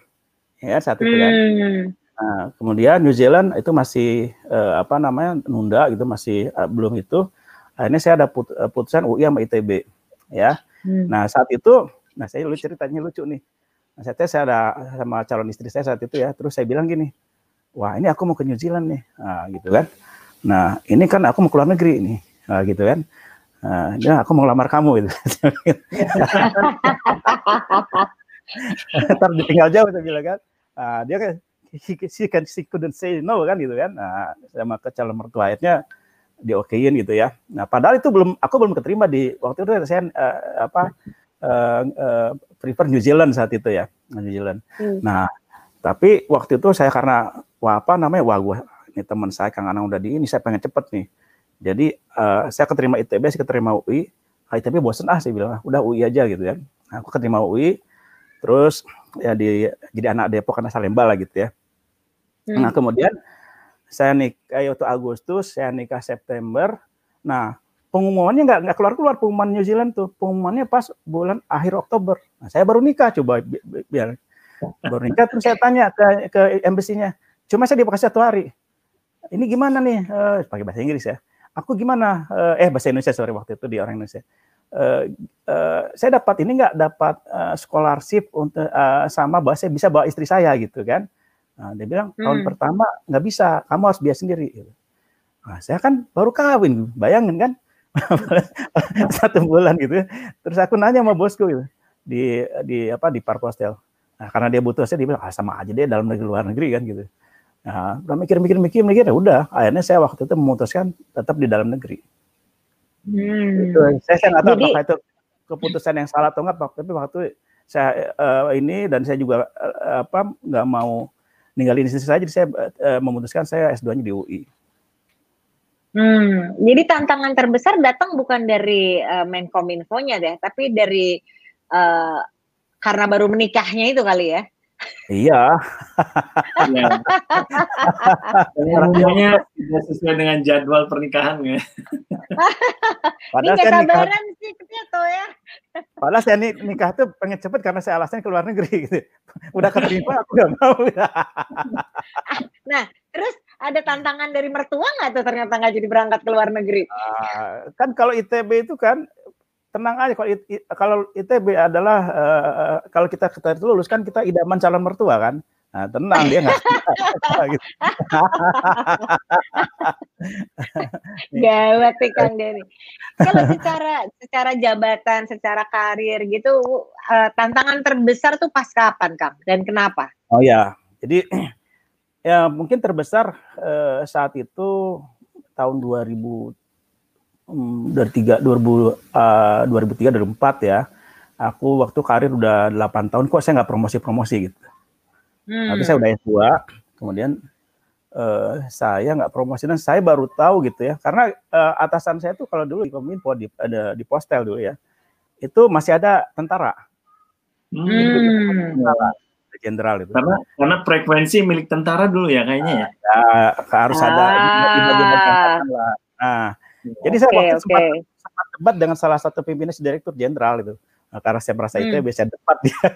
ya saat itu kan. Hmm. Nah, kemudian New Zealand itu masih uh, apa namanya nunda gitu masih uh, belum itu. Akhirnya saya ada put, uh, putusan UI sama ITB ya. Hmm. Nah saat itu, nah saya lucu ceritanya lucu nih. Nah, saatnya saya ada sama calon istri saya saat itu ya. Terus saya bilang gini, wah ini aku mau ke New Zealand nih, nah, gitu kan. Nah ini kan aku mau keluar negeri nih, nah, gitu kan. Nah, ya aku mau lamar kamu gitu. Ntar ditinggal jauh saya bilang kan. Nah, dia kan he, he, can she couldn't say no kan gitu kan. Nah, sama ke calon mertua akhirnya diokein gitu ya. Nah, padahal itu belum aku belum keterima di waktu itu saya uh, apa uh, uh, prefer New Zealand saat itu ya, New Zealand. Hmm. Nah, tapi waktu itu saya karena wah apa namanya wah gua ini teman saya Kang Anang udah di ini saya pengen cepet nih jadi uh, saya keterima ITB, saya keterima UI. Ah, ITB bosen ah, saya bilang, udah UI aja gitu ya. Nah, aku keterima UI, terus ya di jadi anak Depok karena Salemba lah gitu ya. Hmm. Nah kemudian saya nikah waktu Agustus, saya nikah September. Nah pengumumannya nggak nggak keluar keluar pengumuman New Zealand tuh, pengumumannya pas bulan akhir Oktober. Nah saya baru nikah coba biar baru nikah terus saya tanya ke ke embassy-nya. Cuma saya dikasih satu hari. Ini gimana nih? Uh, pakai bahasa Inggris ya aku gimana? Eh, eh bahasa Indonesia sorry waktu itu di orang Indonesia. Uh, uh, saya dapat ini nggak dapat uh, scholarship untuk uh, sama bahwa saya bisa bawa istri saya gitu kan? Nah, dia bilang hmm. tahun pertama nggak bisa, kamu harus biaya sendiri. Gitu. Nah, saya kan baru kawin, bayangin kan? satu bulan gitu. Terus aku nanya sama bosku gitu, di di apa di Parpostel. Nah, karena dia butuh saya, dia bilang ah, sama aja deh dalam negeri luar negeri kan gitu. Nah, udah mikir-mikir, mikir-mikir, ya udah. Akhirnya saya waktu itu memutuskan tetap di dalam negeri. Hmm. Gitu. Saya saya nggak tahu Jadi, apakah itu keputusan yang salah atau enggak, tapi waktu saya uh, ini dan saya juga uh, apa nggak mau ninggalin istri saya, jadi saya uh, memutuskan saya S2-nya di UI. Hmm, jadi tantangan terbesar datang bukan dari uh, Menkominfo-nya deh, tapi dari uh, karena baru menikahnya itu kali ya. Iya. ya. Umumnya tidak sesuai dengan jadwal pernikahan ya. Padahal Ini saya nikah sih tuh ya. Padahal saya nikah tuh pengen cepet karena saya alasannya ke luar negeri gitu. Udah keterima aku gak mau. nah, terus ada tantangan dari mertua nggak tuh ternyata nggak jadi berangkat ke luar negeri? Uh, kan kalau ITB itu kan tenang aja kalau it, it, kalau ITB adalah uh, kalau kita kita lulus kan kita idaman calon mertua kan. Nah, tenang dia nggak gitu. Gawat nih Kang Denny. Kalau secara secara jabatan, secara karir gitu, uh, tantangan terbesar tuh pas kapan Kang dan kenapa? Oh ya, jadi ya mungkin terbesar uh, saat itu tahun 2000 um, dari tiga 2000 uh, 2003 2004 ya. Aku waktu karir udah 8 tahun kok saya nggak promosi-promosi gitu. Hmm. Tapi saya udah S2, kemudian uh, saya nggak promosi dan saya baru tahu gitu ya. Karena uh, atasan saya tuh kalau dulu di Kominfo di ada di Postel dulu ya. Itu masih ada tentara. Hmm. Jenderal itu. Karena karena frekuensi milik tentara dulu ya kayaknya ya. Ya, harus ah. ada Nah, jadi saya waktu okay. sempat, sempat debat dengan salah satu pimpinan direktur jenderal itu. Nah, karena saya merasa hmm. itu ya biasa debat dia.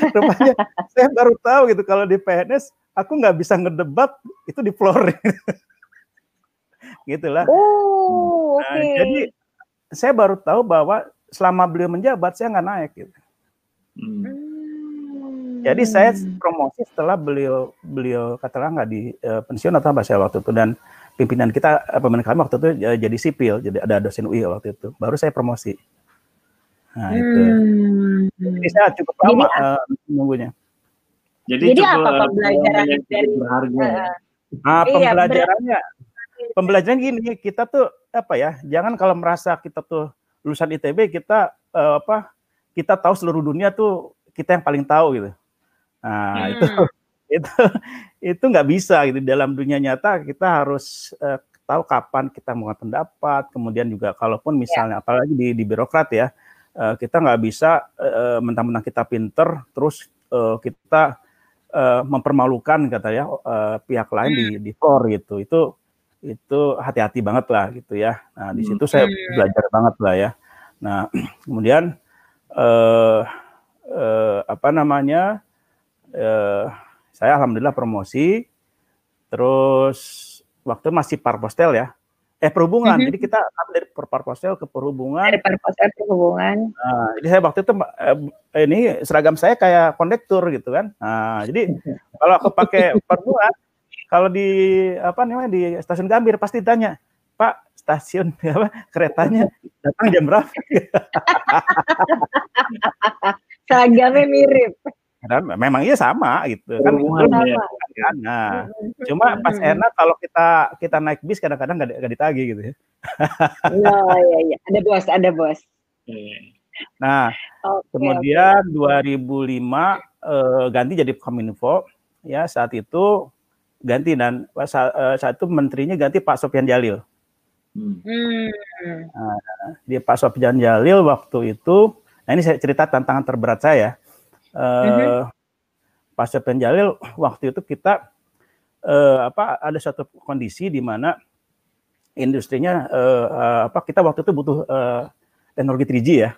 Rupanya saya baru tahu gitu kalau di PNS aku nggak bisa ngedebat itu di floor. gitulah. Oh, nah, okay. jadi saya baru tahu bahwa selama beliau menjabat saya nggak naik gitu. Hmm. hmm. Jadi saya promosi setelah beliau beliau katakan nggak di uh, pensiun atau apa saya waktu itu dan pimpinan kita uh, pimpinan kami waktu itu uh, jadi sipil jadi ada dosen UI waktu itu baru saya promosi. Nah itu. Hmm. Jadi saya cukup lama jadi, uh, nunggunya. Jadi, jadi cukup, apa pembelajaran uh, dari berharga? Uh, ah, pembelajarannya iya, pembelajaran gini kita tuh apa ya jangan kalau merasa kita tuh lulusan ITB kita uh, apa kita tahu seluruh dunia tuh kita yang paling tahu gitu Nah, hmm. itu itu itu nggak bisa gitu dalam dunia nyata kita harus uh, tahu kapan kita mau pendapat kemudian juga kalaupun ya. misalnya ya. apalagi di, di birokrat ya uh, kita nggak bisa uh, mentang-mentang kita pinter terus uh, kita uh, mempermalukan kata ya uh, pihak lain hmm. di di core gitu itu itu hati-hati banget lah gitu ya nah di situ hmm. saya belajar banget lah ya nah kemudian uh, uh, apa namanya eh, saya alhamdulillah promosi. Terus waktu masih parpostel ya. Eh perhubungan. Mm -hmm. Jadi kita dari parpostel ke perhubungan. Dari parpostel ke perhubungan. Nah, jadi saya waktu itu eh, ini seragam saya kayak kondektur gitu kan. Nah, jadi kalau aku pakai perhubungan kalau di apa namanya di stasiun Gambir pasti tanya, "Pak, stasiun apa keretanya datang jam berapa?" Seragamnya mirip. Dan memang iya sama gitu kan. Sama. Ya. Nah, cuma pas enak kalau kita kita naik bis kadang-kadang nggak -kadang ditagi gitu ya. Oh iya iya, ada bos, ada bos. Nah, okay, kemudian okay. 2005 eh, ganti jadi Kominfo ya saat itu ganti dan saat, eh, saat itu menterinya ganti Pak Sofian Jalil. Hmm. Nah, di Pak Sofian Jalil waktu itu, nah ini saya cerita tantangan terberat saya uh, mm-hmm. Pak Sofian Jalil waktu itu kita uh, apa ada satu kondisi di mana industrinya uh, uh, apa kita waktu itu butuh uh, teknologi 3G ya.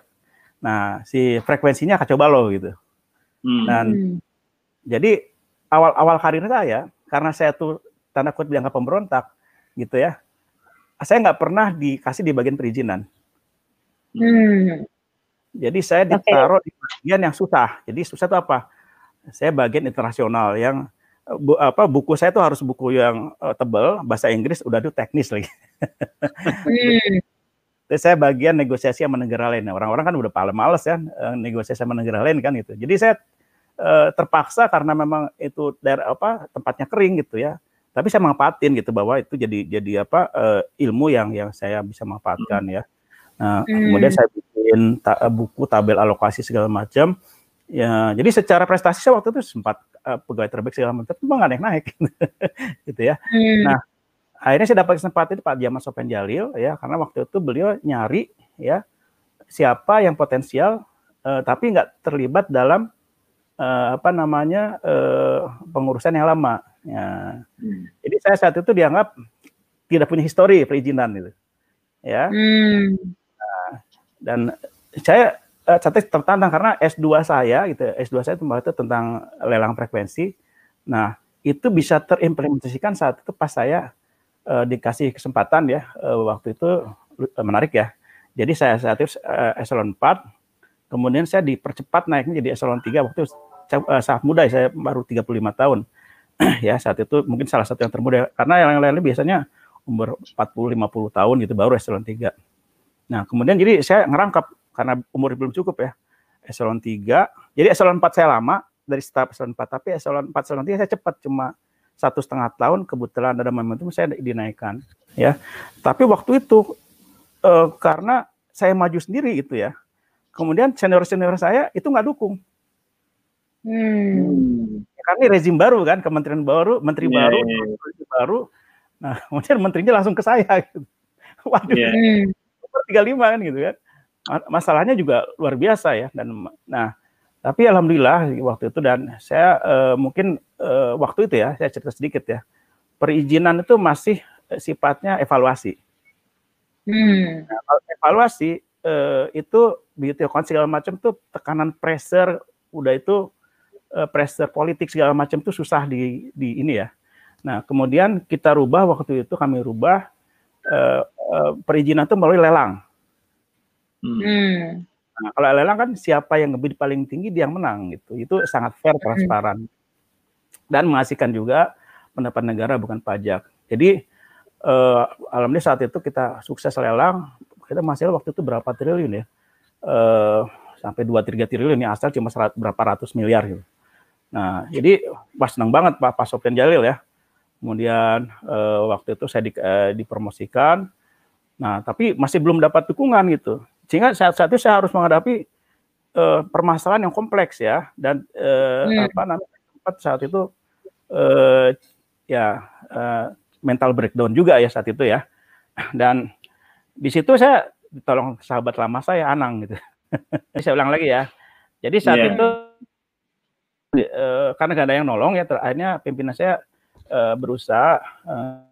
Nah, si frekuensinya kacau balau gitu. Hmm. Dan jadi awal-awal karir saya karena saya tuh tanda kutip dianggap pemberontak gitu ya. Saya nggak pernah dikasih di bagian perizinan. Hmm. Jadi saya ditaruh okay. di bagian yang susah. Jadi susah itu apa? Saya bagian internasional yang bu, apa buku saya itu harus buku yang uh, tebal, bahasa Inggris udah itu teknis lagi. hmm. Terus saya bagian negosiasi sama negara lain. Orang-orang kan udah paling males ya negosiasi sama negara lain kan gitu. Jadi saya uh, terpaksa karena memang itu daerah apa tempatnya kering gitu ya. Tapi saya manfaatin gitu bahwa itu jadi jadi apa uh, ilmu yang yang saya bisa manfaatkan hmm. ya. Nah, hmm. kemudian saya bikin ta buku tabel alokasi segala macam. Ya, jadi secara prestasi saya waktu itu sempat uh, pegawai terbaik segala macam, tapi nggak naik-naik, gitu ya. Hmm. Nah, akhirnya saya dapat kesempatan itu Pak Jamal Sopen Jalil, ya, karena waktu itu beliau nyari, ya, siapa yang potensial, uh, tapi nggak terlibat dalam uh, apa namanya uh, pengurusan yang lama. Ya. Hmm. Jadi saya saat itu dianggap tidak punya histori perizinan, gitu, ya. Hmm dan saya uh, tertantang karena S2 saya gitu S2 saya itu tentang lelang frekuensi. Nah itu bisa terimplementasikan saat itu pas saya uh, dikasih kesempatan ya uh, waktu itu uh, menarik ya. Jadi saya saat itu uh, eselon 4 kemudian saya dipercepat naiknya jadi eselon 3 waktu itu uh, sangat muda saya baru 35 tahun. Ya saat itu mungkin salah satu yang termuda karena yang lain-lain biasanya umur 40 50 tahun gitu baru eselon 3 Nah, kemudian jadi saya ngerangkap karena umur belum cukup ya. Eselon 3. Jadi eselon 4 saya lama dari staf eselon 4, tapi eselon 4 eselon 3 saya cepat cuma satu setengah tahun kebetulan ada momentum saya dinaikkan ya. Tapi waktu itu uh, karena saya maju sendiri gitu ya. Kemudian senior-senior saya itu nggak dukung. Hmm. Kami rezim baru kan, kementerian baru, menteri yeah, baru, yeah. Iya. menteri baru. Nah, kemudian menterinya langsung ke saya. Gitu. Waduh, yeah. Hmm. 35 kan gitu kan. Masalahnya juga luar biasa ya. Dan nah, tapi alhamdulillah waktu itu dan saya uh, mungkin uh, waktu itu ya, saya cerita sedikit ya. Perizinan itu masih sifatnya evaluasi. Hmm. Nah, evaluasi uh, itu begitu ya, segala macam tuh tekanan pressure udah itu uh, pressure politik segala macam tuh susah di di ini ya. Nah, kemudian kita rubah waktu itu kami rubah uh, uh, perizinan itu melalui lelang. Hmm. hmm. Nah, kalau lelang kan siapa yang ngebid paling tinggi dia yang menang gitu. Itu sangat fair, hmm. transparan. Dan menghasilkan juga pendapat negara bukan pajak. Jadi uh, alhamdulillah saat itu kita sukses lelang, kita masih waktu itu berapa triliun ya? Uh, sampai 2 3 triliun ya asal cuma serat, berapa ratus miliar gitu. Nah, jadi pas senang banget Pak Pak Sofian Jalil ya. Kemudian uh, waktu itu saya di, uh, dipromosikan. Nah, tapi masih belum dapat dukungan gitu. Sehingga saat-saat itu saya harus menghadapi uh, permasalahan yang kompleks ya dan uh, hmm. apa namanya saat itu uh, ya uh, mental breakdown juga ya saat itu ya. Dan di situ saya ditolong sahabat lama saya Anang gitu. saya ulang lagi ya. Jadi saat yeah. itu uh, karena gak ada yang nolong ya akhirnya pimpinan saya uh, berusaha uh,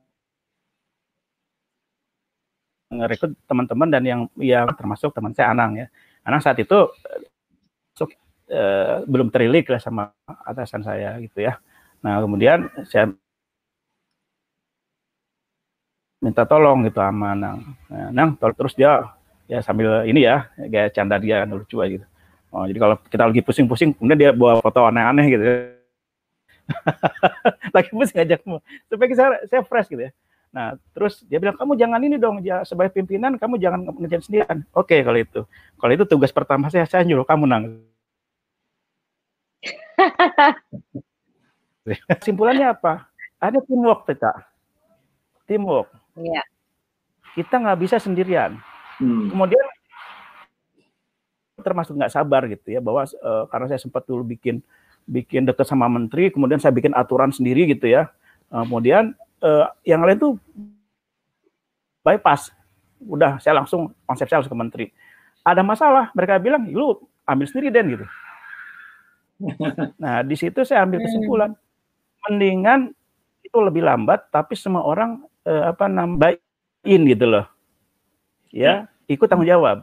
ngerekrut teman-teman dan yang yang termasuk teman saya Anang ya. Anang saat itu uh, belum terilik lah sama atasan saya gitu ya. Nah kemudian saya minta tolong gitu sama Anang. Nah, Anang terus dia ya sambil ini ya kayak canda dia lucu aja gitu. Oh, jadi kalau kita lagi pusing-pusing, kemudian dia bawa foto aneh-aneh gitu. lagi pusing ngajak supaya saya, saya fresh gitu ya. Nah, terus dia bilang, kamu jangan ini dong, ya, sebagai pimpinan kamu jangan ngerjain sendirian. Oke, kalau itu. Kalau itu tugas pertama saya, saya nyuruh kamu nang. Kesimpulannya apa? Ada teamwork kita. Teamwork. Iya. Kita nggak bisa sendirian. Hmm. Kemudian termasuk nggak sabar gitu ya bahwa uh, karena saya sempat dulu bikin bikin dekat sama menteri, kemudian saya bikin aturan sendiri gitu ya. Uh, kemudian uh, yang lain tuh bypass. Udah saya langsung konsep saya langsung ke menteri. Ada masalah, mereka bilang, lu ambil sendiri Den gitu. Nah, di situ saya ambil kesimpulan. Mendingan itu lebih lambat, tapi semua orang eh, apa nambahin gitu loh. Ya, ikut tanggung jawab.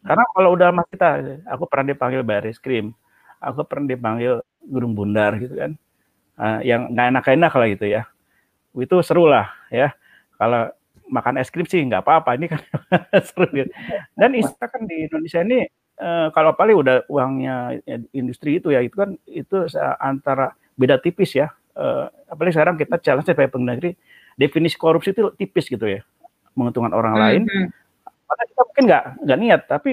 Karena kalau udah mas kita, aku pernah dipanggil baris krim, aku pernah dipanggil gurung bundar gitu kan uh, yang nggak enak-enak lah gitu ya. Itu seru lah ya. Kalau makan es krim sih nggak apa-apa ini kan seru gitu. Dan istilah kan di Indonesia ini uh, kalau paling udah uangnya industri itu ya itu kan itu antara beda tipis ya. Uh, apalagi sekarang kita challenge sebagai pengguna definisi korupsi itu tipis gitu ya menguntungkan orang mm -hmm. lain. Karena kita mungkin nggak nggak niat tapi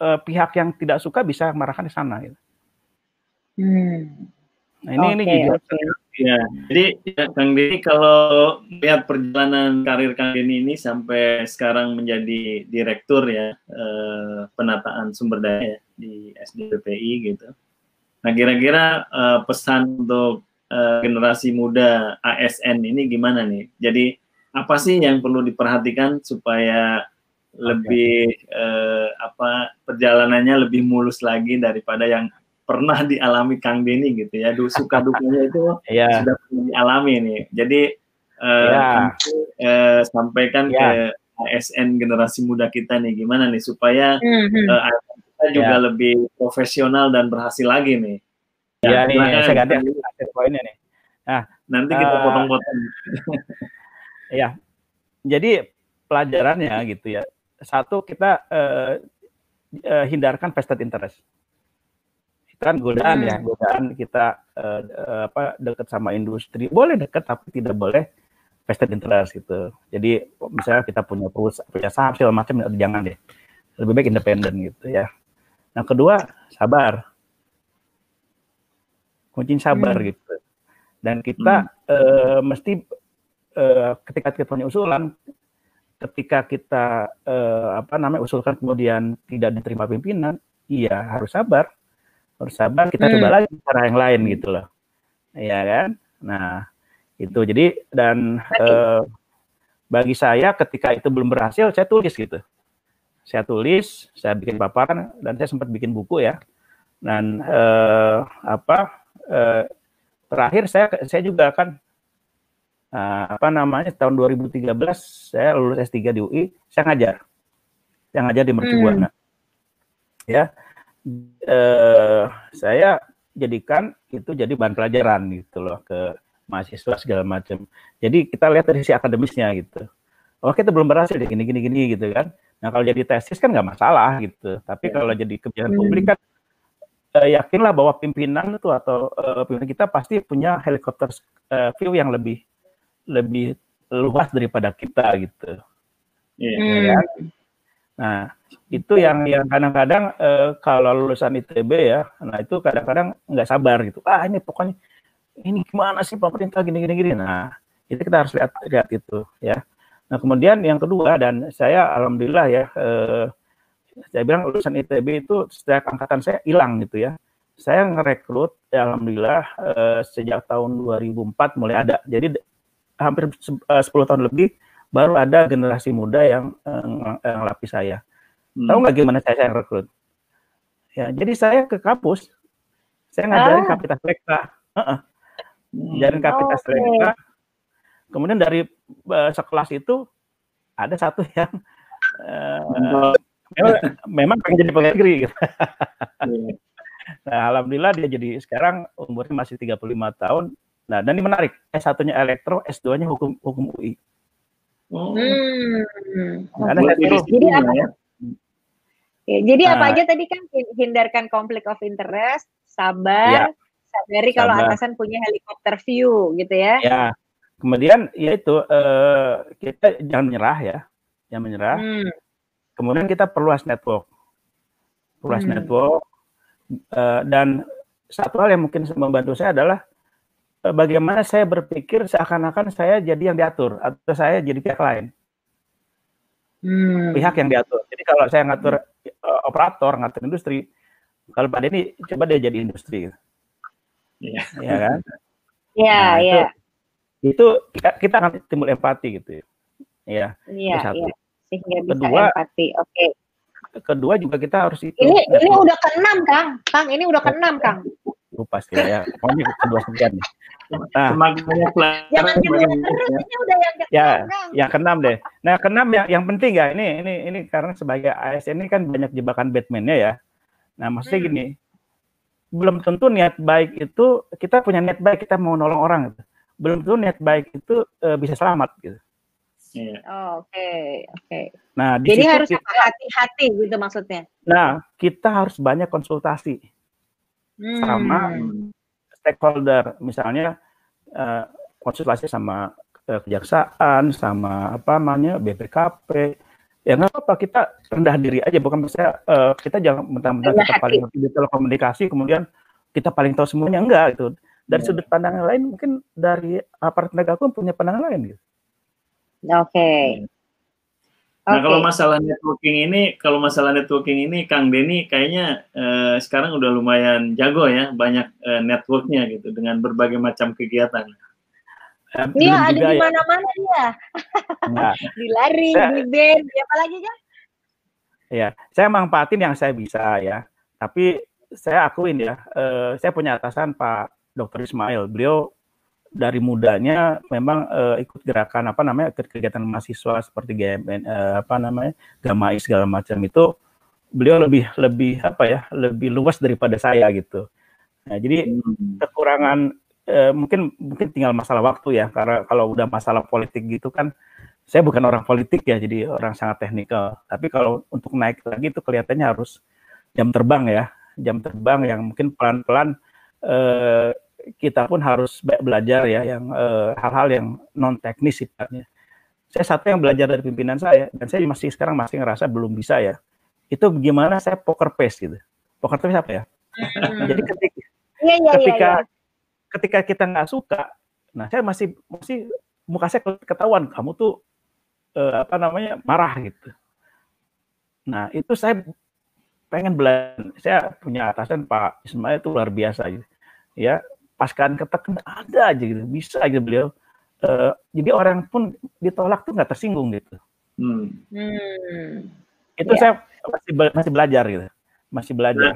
uh, pihak yang tidak suka bisa marahkan di sana gitu. Hmm. Nah ini okay, ini gitu. Okay. Ya, jadi ya, Kang Denny kalau lihat perjalanan karir Kang Denny ini sampai sekarang menjadi direktur ya eh, penataan sumber daya ya, di SDPPI gitu. Nah kira-kira eh, pesan untuk eh, generasi muda ASN ini gimana nih? Jadi apa sih yang perlu diperhatikan supaya lebih eh, apa perjalanannya lebih mulus lagi daripada yang pernah dialami Kang Denny gitu ya. Suka dukanya itu yeah. sudah pernah dialami nih. Jadi uh, yeah. uh, sampaikan yeah. ke ASN generasi muda kita nih gimana nih supaya mm-hmm. uh, kita juga yeah. lebih profesional dan berhasil lagi nih. Iya nih, saya ganti akhir poinnya nih. Nah, nanti kita potong-potong. Iya. Jadi pelajarannya gitu ya. Satu kita uh, uh, hindarkan vested interest kan godaan ya hmm. godaan kita uh, uh, apa dekat sama industri. Boleh dekat tapi tidak boleh vested interest gitu. Jadi misalnya kita punya perusahaan punya saham segala macam jangan deh. Lebih baik independen gitu ya. Nah kedua sabar. Kunci sabar hmm. gitu. Dan kita hmm. uh, mesti uh, ketika kita punya usulan ketika kita eh, apa namanya usulkan kemudian tidak diterima pimpinan, iya harus sabar, harus sabar. Kita hmm. coba lagi cara yang lain gitu loh, ya kan? Nah itu jadi dan eh, bagi saya ketika itu belum berhasil, saya tulis gitu. Saya tulis, saya bikin paparan dan saya sempat bikin buku ya. Dan eh, apa eh, terakhir saya saya juga akan uh, apa namanya tahun 2013 saya lulus S3 di UI, saya ngajar. Saya ngajar di Mercubuana. Hmm. Ya. Uh, saya jadikan itu jadi bahan pelajaran gitu loh ke mahasiswa segala macam. Jadi kita lihat dari sisi akademisnya gitu. Oh kita belum berhasil deh gini gini gini gitu kan. Nah kalau jadi tesis kan nggak masalah gitu. Tapi ya. kalau jadi kebijakan hmm. publik kan uh, yakinlah bahwa pimpinan itu atau uh, pimpinan kita pasti punya helikopter uh, view yang lebih lebih luas daripada kita gitu. Yeah. Ya, hmm. kan? Nah, itu yang yang kadang-kadang uh, kalau lulusan ITB ya, nah itu kadang-kadang nggak sabar gitu. Ah ini pokoknya ini gimana sih pemerintah gini gini. Nah, itu kita harus lihat lihat itu ya. Nah, kemudian yang kedua dan saya alhamdulillah ya uh, saya bilang lulusan ITB itu setiap angkatan saya hilang gitu ya. Saya ngerekrut ya alhamdulillah uh, sejak tahun 2004 mulai ada. Jadi hampir 10 eh, tahun lebih baru ada generasi muda yang uh, yang lapis saya. Hmm. Tahu nggak gimana saya, saya rekrut? Ya, jadi saya ke kampus, saya ngajarin ah. kapitas lekta, uh -uh. ngajarin kapitas okay. lekta. Kemudian dari uh, sekelas itu ada satu yang uh, memang, memang pengen jadi pegawai negeri. Gitu. Iya. nah, alhamdulillah dia jadi sekarang umurnya masih 35 tahun, Nah, dan ini menarik. S1-nya elektro, S2-nya hukum hukum UI. Oh. Hmm. Karena jadi apa? Ya. Ya, jadi nah, apa aja tadi kan hindarkan konflik of interest, sabar, ya, sadari kalau atasan punya helikopter view gitu ya. Ya. Kemudian ya itu uh, kita jangan menyerah ya, jangan menyerah. Hmm. Kemudian kita perluas network, perluas hmm. network uh, dan satu hal yang mungkin membantu saya adalah Eh, bagaimana saya berpikir seakan-akan saya jadi yang diatur atau saya jadi pihak lain. Hmm. Pihak yang diatur. Jadi kalau saya ngatur uh, operator, ngatur industri, kalau pada ini coba dia jadi industri. Iya ya kan? Iya, nah, iya. Itu, kita, kita akan timbul empati gitu ya. Iya. Iya, iya. Sehingga bisa kedua, empati. Oke. Okay. Kedua juga kita harus itu. Ini ini udah keenam, Kang. Kang, ini udah keenam, Kang. Lupa sih ya. Pokoknya kedua sekian. Nah, semakin banyak pelajaran semakin ya, yang keenam deh. Nah, keenam yang yang penting ya ini ini ini karena sebagai ASN ini kan banyak jebakan Batman-nya ya. Nah, maksudnya hmm. gini, belum tentu niat baik itu kita punya niat baik kita mau nolong orang gitu. Belum tentu niat baik itu uh, bisa selamat gitu. Iya. Oh, oke, okay, oke. Okay. Nah, di Jadi harus hati-hati gitu maksudnya. Nah, kita harus banyak konsultasi hmm. sama stakeholder, misalnya uh, konsultasi sama uh, kejaksaan, sama apa namanya BPKP. Ya nggak apa-apa kita rendah diri aja, bukan misalnya uh, kita jangan mentang-mentang kita paling ngerti di telekomunikasi, kemudian kita paling tahu semuanya enggak itu. Dari ya. sudut pandang lain mungkin dari aparat penegak hukum punya pandangan lain gitu. Oke. Okay. Nah, okay. kalau masalah networking ini, kalau masalah networking ini, Kang Denny kayaknya eh, sekarang udah lumayan jago ya, banyak eh, networknya gitu dengan berbagai macam kegiatan. Iya, ada di ya. mana-mana dia. Nah, di lari, saya, di band, apa lagi kan? Iya, saya manfaatin yang saya bisa ya. Tapi saya akuin ya, eh, saya punya atasan Pak Dr. Ismail. Beliau dari mudanya memang uh, ikut gerakan apa namanya ikut kegiatan mahasiswa seperti GMN uh, eh, apa namanya Gamai segala macam itu beliau lebih lebih apa ya lebih luas daripada saya gitu. Nah, jadi hmm. kekurangan uh, mungkin mungkin tinggal masalah waktu ya karena kalau udah masalah politik gitu kan saya bukan orang politik ya jadi orang sangat teknikal. Tapi kalau untuk naik lagi itu kelihatannya harus jam terbang ya jam terbang yang mungkin pelan-pelan uh, kita pun harus belajar ya yang eh, hal-hal uh, yang non teknis sifatnya. Saya satu yang belajar dari pimpinan saya dan saya masih sekarang masih ngerasa belum bisa ya. Itu bagaimana saya poker face gitu. Poker face apa ya? Hmm. Jadi ketika ya, ya, ketika ya, ya. ketika kita nggak suka, nah saya masih masih muka saya ketahuan kamu tuh uh, apa namanya marah gitu. Nah itu saya pengen belajar. Saya punya atasan Pak Ismail itu luar biasa gitu. Ya paskan ketekan ada aja gitu, bisa aja beliau. Uh, jadi orang pun ditolak tuh nggak tersinggung gitu. Hmm. Hmm. Itu ya. saya masih masih belajar gitu, masih belajar.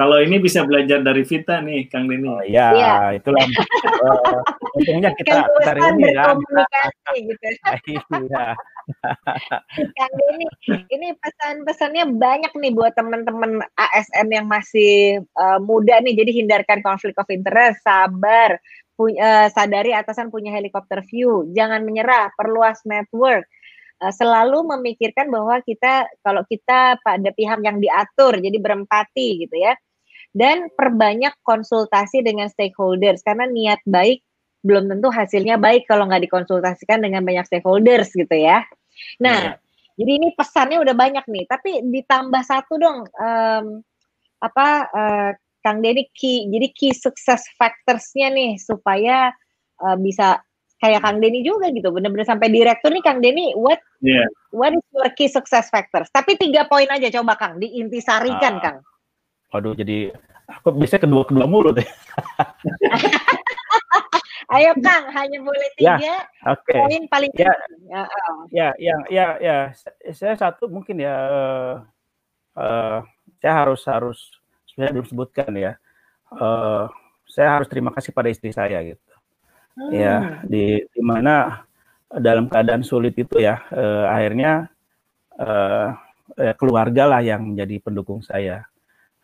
Kalau ini bisa belajar dari Vita nih, Kang Deni. Oh, iya, ya. itulah. uh, untungnya kita kan dari ini ya. gitu. iya. Kang Deni, ini pesan-pesannya banyak nih buat teman-teman ASN yang masih uh, muda nih. Jadi hindarkan konflik of interest, sabar, punya, uh, sadari atasan punya helikopter view, jangan menyerah, perluas network selalu memikirkan bahwa kita kalau kita pada pihak yang diatur jadi berempati gitu ya dan perbanyak konsultasi dengan stakeholders karena niat baik belum tentu hasilnya baik kalau nggak dikonsultasikan dengan banyak stakeholders gitu ya. Nah, yeah. jadi ini pesannya udah banyak nih, tapi ditambah satu dong um, apa uh, Kang Denny key jadi key success factorsnya nih supaya uh, bisa kayak Kang Denny juga gitu, bener-bener sampai direktur nih Kang Denny, what yeah. what is your key success factors? Tapi tiga poin aja coba Kang, diintisarikan uh, Kang. Waduh, jadi aku bisa kedua kedua mulu deh. Ayo Kang, hanya boleh ya, tiga. Ya, Oke. Okay. Poin paling ya, ya, ya, ya, ya, ya. Saya satu mungkin ya. Uh, uh, saya harus harus saya belum sebutkan ya. Uh, saya harus terima kasih pada istri saya gitu. Hmm. Ya, di di mana dalam keadaan sulit itu ya, uh, akhirnya uh, keluarga lah yang menjadi pendukung saya.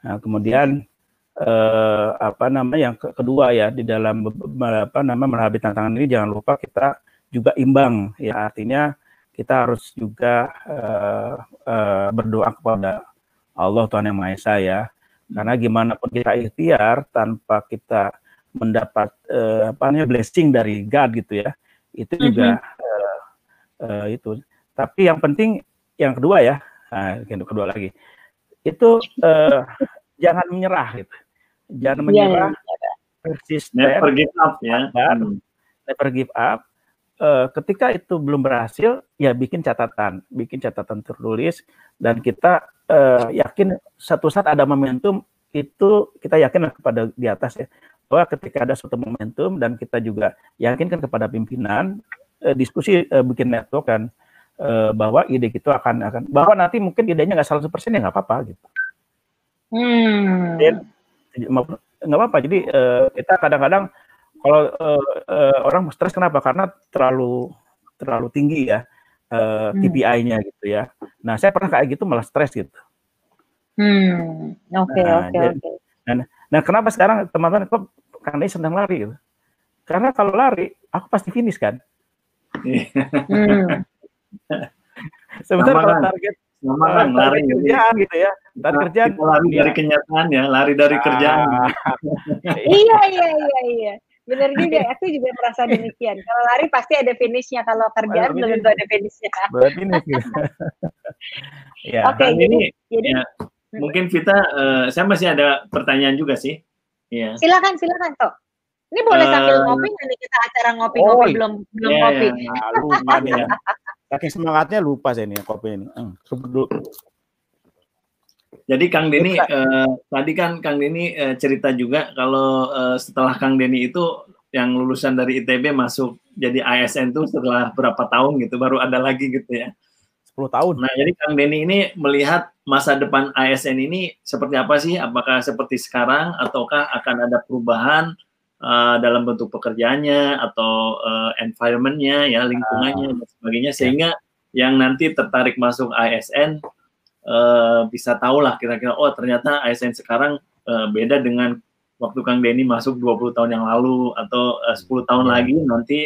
Nah, kemudian eh, apa namanya yang kedua ya di dalam apa namanya menghadapi tantangan ini jangan lupa kita juga imbang ya. Artinya kita harus juga eh, eh, berdoa kepada Allah Tuhan yang Maha Esa ya. Karena gimana pun kita ikhtiar tanpa kita mendapat eh, apa namanya blessing dari God gitu ya itu juga mm -hmm. eh, eh, itu. Tapi yang penting yang kedua ya nah, yang kedua lagi. Itu eh, jangan menyerah gitu. Jangan iya, menyerah, ya, persisten, never give up ya. Dan never give up. Uh, ketika itu belum berhasil, ya bikin catatan, bikin catatan tertulis, dan kita uh, yakin satu saat ada momentum itu kita yakin kepada di atas ya. Bahwa ketika ada suatu momentum dan kita juga yakinkan kepada pimpinan uh, diskusi uh, bikin network kan uh, bahwa ide kita akan akan bahwa nanti mungkin idenya nggak 100% ya nggak apa-apa gitu. Hmm. Dan nggak apa-apa. Jadi uh, kita kadang-kadang kalau uh, uh, orang stres kenapa? Karena terlalu terlalu tinggi ya uh, hmm. KPI-nya gitu ya. Nah saya pernah kayak gitu malah stres gitu. Hmm, oke nah, oke oke. Nah, nah kenapa sekarang teman-teman kok karena senang lari gitu? Karena kalau lari aku pasti finish kan. hmm. Sebentar kalau target sama kan lari kerjaan gitu ya. Lari nah, kerjaan. lari dari kenyataan ya, lari dari ah. kerjaan. iya iya iya iya. Benar juga, aku juga merasa demikian. Kalau lari pasti ada finishnya, kalau kerjaan belum tentu ada finishnya. Benar finish. Gitu. ya. Oke, okay, jadi, jadi ya, mungkin Vita, uh, saya masih ada pertanyaan juga sih. Ya. Silakan, silakan toh. Ini boleh uh, sambil ngopi nanti kita acara ngopi-ngopi oh, belum belum iya, ngopi. Ya, lupa ya. Saking semangatnya lupa saya nih kopi ini. Hmm, Jadi Kang Deni eh, tadi kan Kang Deni eh, cerita juga kalau eh, setelah Kang Deni itu yang lulusan dari ITB masuk jadi ASN tuh setelah berapa tahun gitu baru ada lagi gitu ya. 10 tahun. Nah, jadi Kang Deni ini melihat masa depan ASN ini seperti apa sih? Apakah seperti sekarang ataukah akan ada perubahan uh, dalam bentuk pekerjaannya atau uh, environmentnya ya lingkungannya uh, dan sebagainya ya. sehingga yang nanti tertarik masuk ASN uh, bisa tahu lah kira-kira oh ternyata ASN sekarang uh, beda dengan waktu Kang Denny masuk 20 tahun yang lalu atau uh, 10 tahun ya. lagi nanti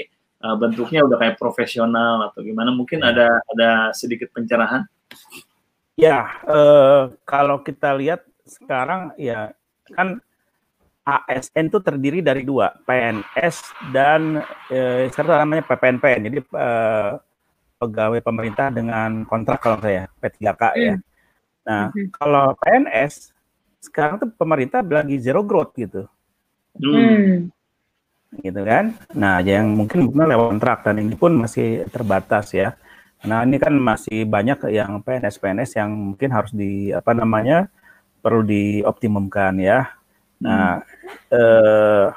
uh, bentuknya udah kayak profesional atau gimana mungkin ya. ada ada sedikit pencerahan ya uh, kalau kita lihat sekarang ya kan ASN itu terdiri dari dua, PNS dan eh, serta namanya PPNPN. Jadi eh, pegawai pemerintah dengan kontrak kalau saya P3K hmm. ya. Nah, hmm. kalau PNS sekarang tuh pemerintah lagi zero growth gitu. Hmm. Gitu kan. Nah, yang mungkin mungkin lewat kontrak dan ini pun masih terbatas ya. Nah ini kan masih banyak yang PNS-PNS yang mungkin harus di apa namanya perlu dioptimumkan ya. Nah hmm.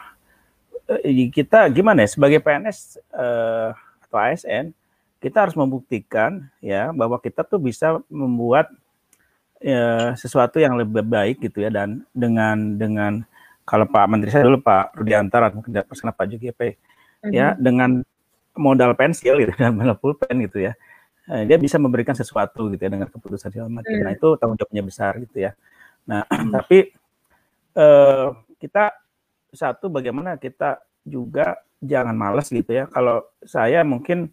eh, kita gimana ya sebagai PNS eh, atau ASN kita harus membuktikan ya bahwa kita tuh bisa membuat ya, sesuatu yang lebih baik gitu ya dan dengan dengan kalau Pak Menteri saya dulu Pak Rudiantara mungkin pas Pak Jogi mm -hmm. ya dengan modal pensil gitu dan modal pulpen gitu ya Eh, dia bisa memberikan sesuatu gitu ya dengan keputusan segala macam. Nah hmm. itu tanggung jawabnya besar gitu ya. Nah hmm. tapi eh, kita satu bagaimana kita juga jangan malas gitu ya. Kalau saya mungkin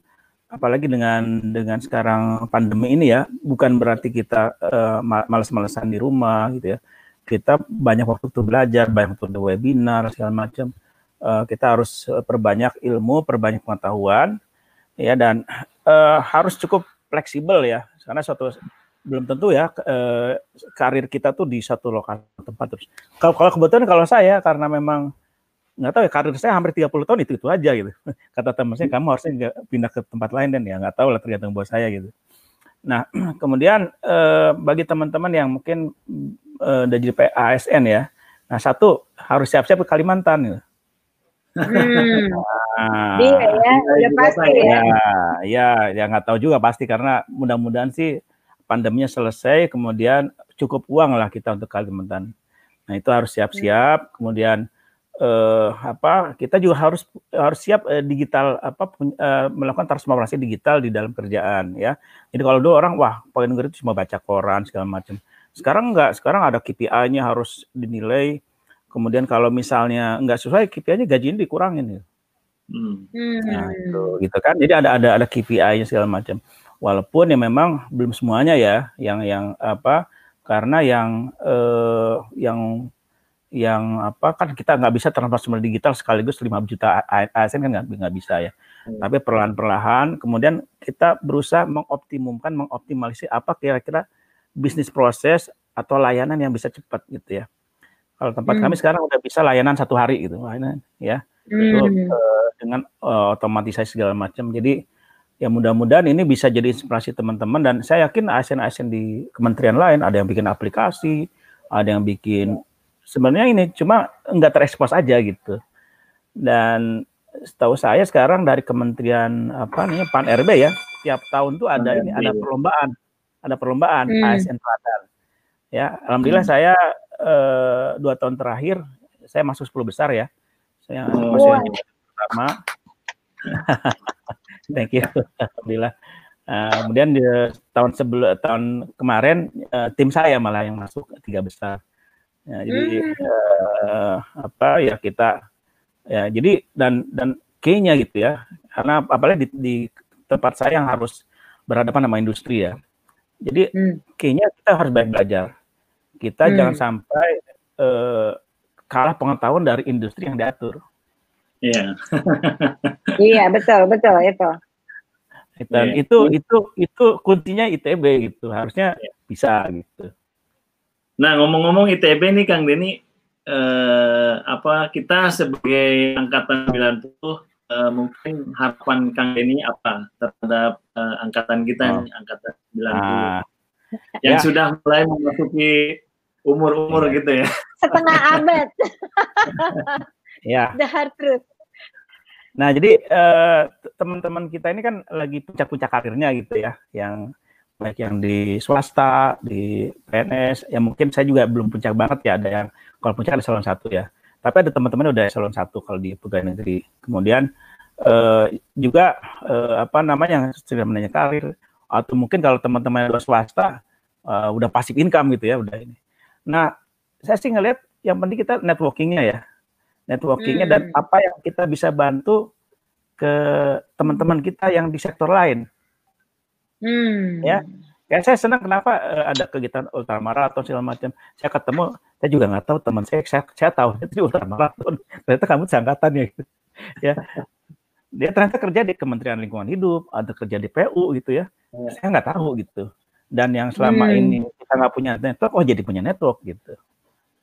apalagi dengan dengan sekarang pandemi ini ya, bukan berarti kita eh, malas-malesan di rumah gitu ya. Kita banyak waktu untuk belajar, banyak waktu untuk webinar segala macam. Eh, kita harus perbanyak ilmu, perbanyak pengetahuan ya dan uh, harus cukup fleksibel ya karena suatu belum tentu ya uh, karir kita tuh di satu lokasi tempat terus. Kalau kalau kebetulan kalau saya karena memang nggak tahu ya karir saya hampir 30 tahun itu itu aja gitu. Kata teman saya kamu harusnya pindah ke tempat lain dan ya nggak tahu lah tergantung bos saya gitu. Nah kemudian uh, bagi teman-teman yang mungkin uh, udah jadi ASN ya, nah satu harus siap-siap ke Kalimantan gitu. Hmm. Nah, iya ya, udah pasti ya. Ya, ya, ya nggak tahu juga pasti karena mudah-mudahan sih pandeminya selesai, kemudian cukup uang lah kita untuk Kalimantan. Nah itu harus siap-siap, hmm. kemudian eh, apa? Kita juga harus harus siap eh, digital apa eh, melakukan transformasi digital di dalam kerjaan ya. Jadi kalau dulu orang wah poin negeri itu cuma baca koran segala macam. Sekarang enggak, sekarang ada KPI-nya harus dinilai Kemudian kalau misalnya nggak sesuai KPI-nya gajinya dikurangin gitu. Hmm. Nah, itu gitu kan. Jadi ada ada ada KPI-nya segala macam. Walaupun ya memang belum semuanya ya yang yang apa karena yang eh, yang yang apa kan kita nggak bisa transformasi digital sekaligus 5 juta ASN kan nggak bisa ya. Hmm. Tapi perlahan-perlahan kemudian kita berusaha mengoptimumkan mengoptimalisasi apa kira-kira bisnis proses atau layanan yang bisa cepat gitu ya. Kalau tempat hmm. kami sekarang udah bisa layanan satu hari gitu, layanan ya. Hmm. Itu uh, dengan uh, otomatisasi segala macam. Jadi ya mudah-mudahan ini bisa jadi inspirasi teman-teman dan saya yakin ASN-ASN di kementerian lain ada yang bikin aplikasi, ada yang bikin sebenarnya ini cuma nggak terekspos aja gitu. Dan setahu saya sekarang dari kementerian apa nih Pan RB ya, tiap tahun tuh ada ini ada perlombaan, ada perlombaan hmm. ASN Teladan. Ya, alhamdulillah hmm. saya uh, dua tahun terakhir saya masuk 10 besar ya. Saya oh. masuk yang pertama. Thank you. Alhamdulillah. Uh, kemudian di tahun sebelum tahun kemarin uh, tim saya malah yang masuk tiga besar. Ya, jadi hmm. uh, apa ya kita ya jadi dan dan kayaknya gitu ya karena apalagi di, di tempat saya yang harus berhadapan sama industri ya. Jadi hmm. kayaknya kita harus banyak belajar kita hmm. jangan sampai uh, kalah pengetahuan dari industri yang diatur. Iya. iya, betul, betul itu. Dan yeah. itu itu itu kuncinya ITB gitu. Harusnya yeah. bisa gitu. Nah, ngomong-ngomong ITB nih Kang Denny eh, apa kita sebagai angkatan 90 eh, mungkin harapan Kang Denny apa terhadap eh, angkatan kita oh. angkatan 90 ah. yang ya. sudah mulai memasuki umur-umur ya. gitu ya. Setengah abad. ya. The hard truth. Nah, jadi uh, teman-teman kita ini kan lagi puncak-puncak karirnya gitu ya, yang baik yang di swasta, di PNS, ya mungkin saya juga belum puncak banget ya, ada yang kalau puncak ada salon satu ya, tapi ada teman-teman udah salon satu kalau di pegawai negeri. Kemudian uh, juga uh, apa namanya yang sudah menanya karir, atau mungkin kalau teman-teman yang swasta uh, udah pasif income gitu ya, udah ini. Nah, saya sih ngelihat yang penting kita networkingnya ya, networkingnya hmm. dan apa yang kita bisa bantu ke teman-teman kita yang di sektor lain. Hmm. Ya, kayak saya senang kenapa uh, ada kegiatan ultramaraton segala macam. Saya ketemu, saya juga nggak tahu teman saya, saya, saya tahu itu ultramaraton. Ternyata kamu seangkatan ya, gitu. ya. Dia ternyata kerja di Kementerian Lingkungan Hidup, ada kerja di PU gitu ya. ya. Saya nggak tahu gitu dan yang selama hmm. ini kita nggak punya network oh jadi punya network gitu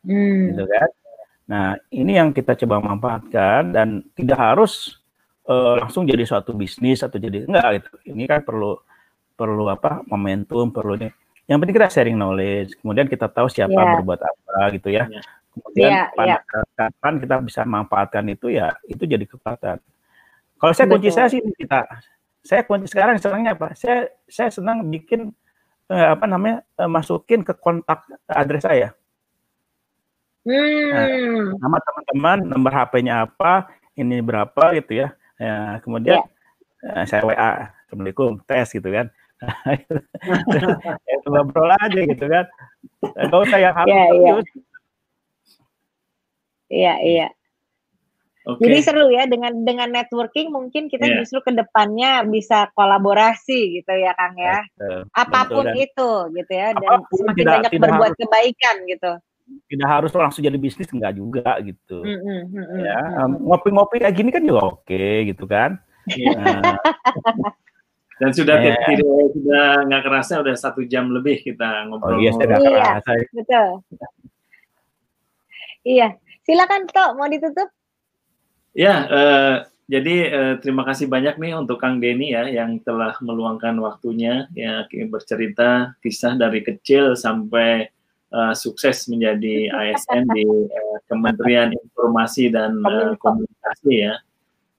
hmm. gitu kan nah ini yang kita coba manfaatkan dan tidak harus uh, langsung jadi suatu bisnis atau jadi enggak gitu ini kan perlu perlu apa momentum, perlu ini. Yang penting kita sharing knowledge, kemudian kita tahu siapa yeah. berbuat apa gitu ya. Yeah. Kemudian yeah, pada yeah. kapan kita bisa manfaatkan itu ya, itu jadi kekuatan. Kalau saya kunci saya sih kita, saya kunci sekarang senangnya apa? Saya saya senang bikin eh, apa namanya eh, masukin ke kontak address saya. Hmm. Nah, nama teman-teman, nomor HP-nya apa, ini berapa gitu ya. ya kemudian yeah. eh, saya WA, assalamualaikum, tes gitu kan. ya, ngobrol aja gitu kan. Gak usah yang harus yeah, yeah. Iya, iya. Okay. Jadi seru ya dengan dengan networking mungkin kita yeah. justru ke depannya bisa kolaborasi gitu ya Kang ya. Betul, Apa pun betul, itu gitu ya dan Apa pun semakin tidak, banyak tidak berbuat harus, kebaikan gitu. Tidak harus langsung jadi bisnis enggak juga gitu. Mm -hmm, mm -hmm, ya ngopi-ngopi kayak gini kan juga oke okay, gitu kan. Yeah. dan sudah yeah. tidak sudah nggak kerasa udah satu jam lebih kita ngobrol. Oh iya, saya nggak iya, kerasa. Betul. Iya, silakan Tok mau ditutup. Ya, uh, jadi uh, terima kasih banyak nih untuk Kang Denny ya yang telah meluangkan waktunya ya bercerita kisah dari kecil sampai uh, sukses menjadi ASN di uh, Kementerian Informasi dan uh, Komunikasi ya.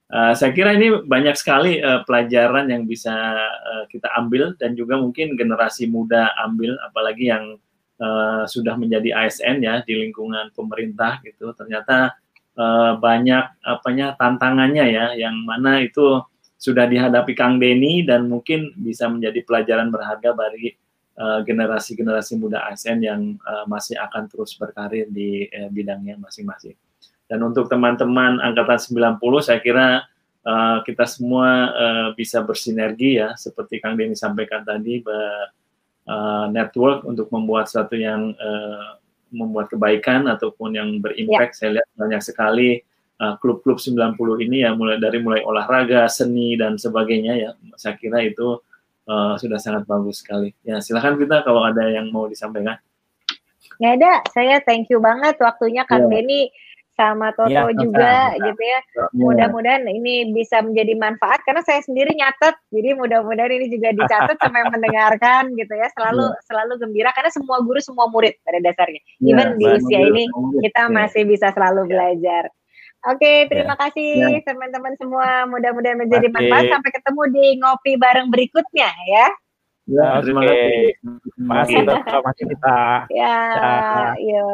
Uh, saya kira ini banyak sekali uh, pelajaran yang bisa uh, kita ambil dan juga mungkin generasi muda ambil, apalagi yang uh, sudah menjadi ASN ya di lingkungan pemerintah gitu. Ternyata uh, banyak apanya tantangannya ya yang mana itu sudah dihadapi Kang Denny dan mungkin bisa menjadi pelajaran berharga bagi eh, generasi-generasi uh, muda ASN yang uh, masih akan terus berkarir di uh, bidangnya masing-masing. Dan untuk teman-teman angkatan 90 saya kira uh, kita semua uh, bisa bersinergi ya seperti Kang Denny sampaikan tadi uh, network untuk membuat sesuatu yang uh, membuat kebaikan ataupun yang berimpact. Ya. Saya lihat banyak sekali uh, klub-klub uh, 90 ini ya mulai dari mulai olahraga, seni dan sebagainya ya. Saya kira itu uh, sudah sangat bagus sekali. Ya, silakan kita kalau ada yang mau disampaikan. Ya ada, saya thank you banget waktunya Kang ya. Denny sama Toto ya, juga ya, gitu ya. ya. Mudah-mudahan ini bisa menjadi manfaat karena saya sendiri nyatet. Jadi mudah-mudahan ini juga dicatat sama yang mendengarkan gitu ya. Selalu ya. selalu gembira karena semua guru semua murid pada dasarnya. Ya, Even di usia ini kita ya. masih bisa selalu ya. belajar. Oke, terima ya. kasih teman-teman ya. semua. Mudah-mudahan menjadi manfaat. Sampai ketemu di ngopi bareng berikutnya ya. Ya, terima kasih. Terima kasih, Terima kasih kita. Ya, ya.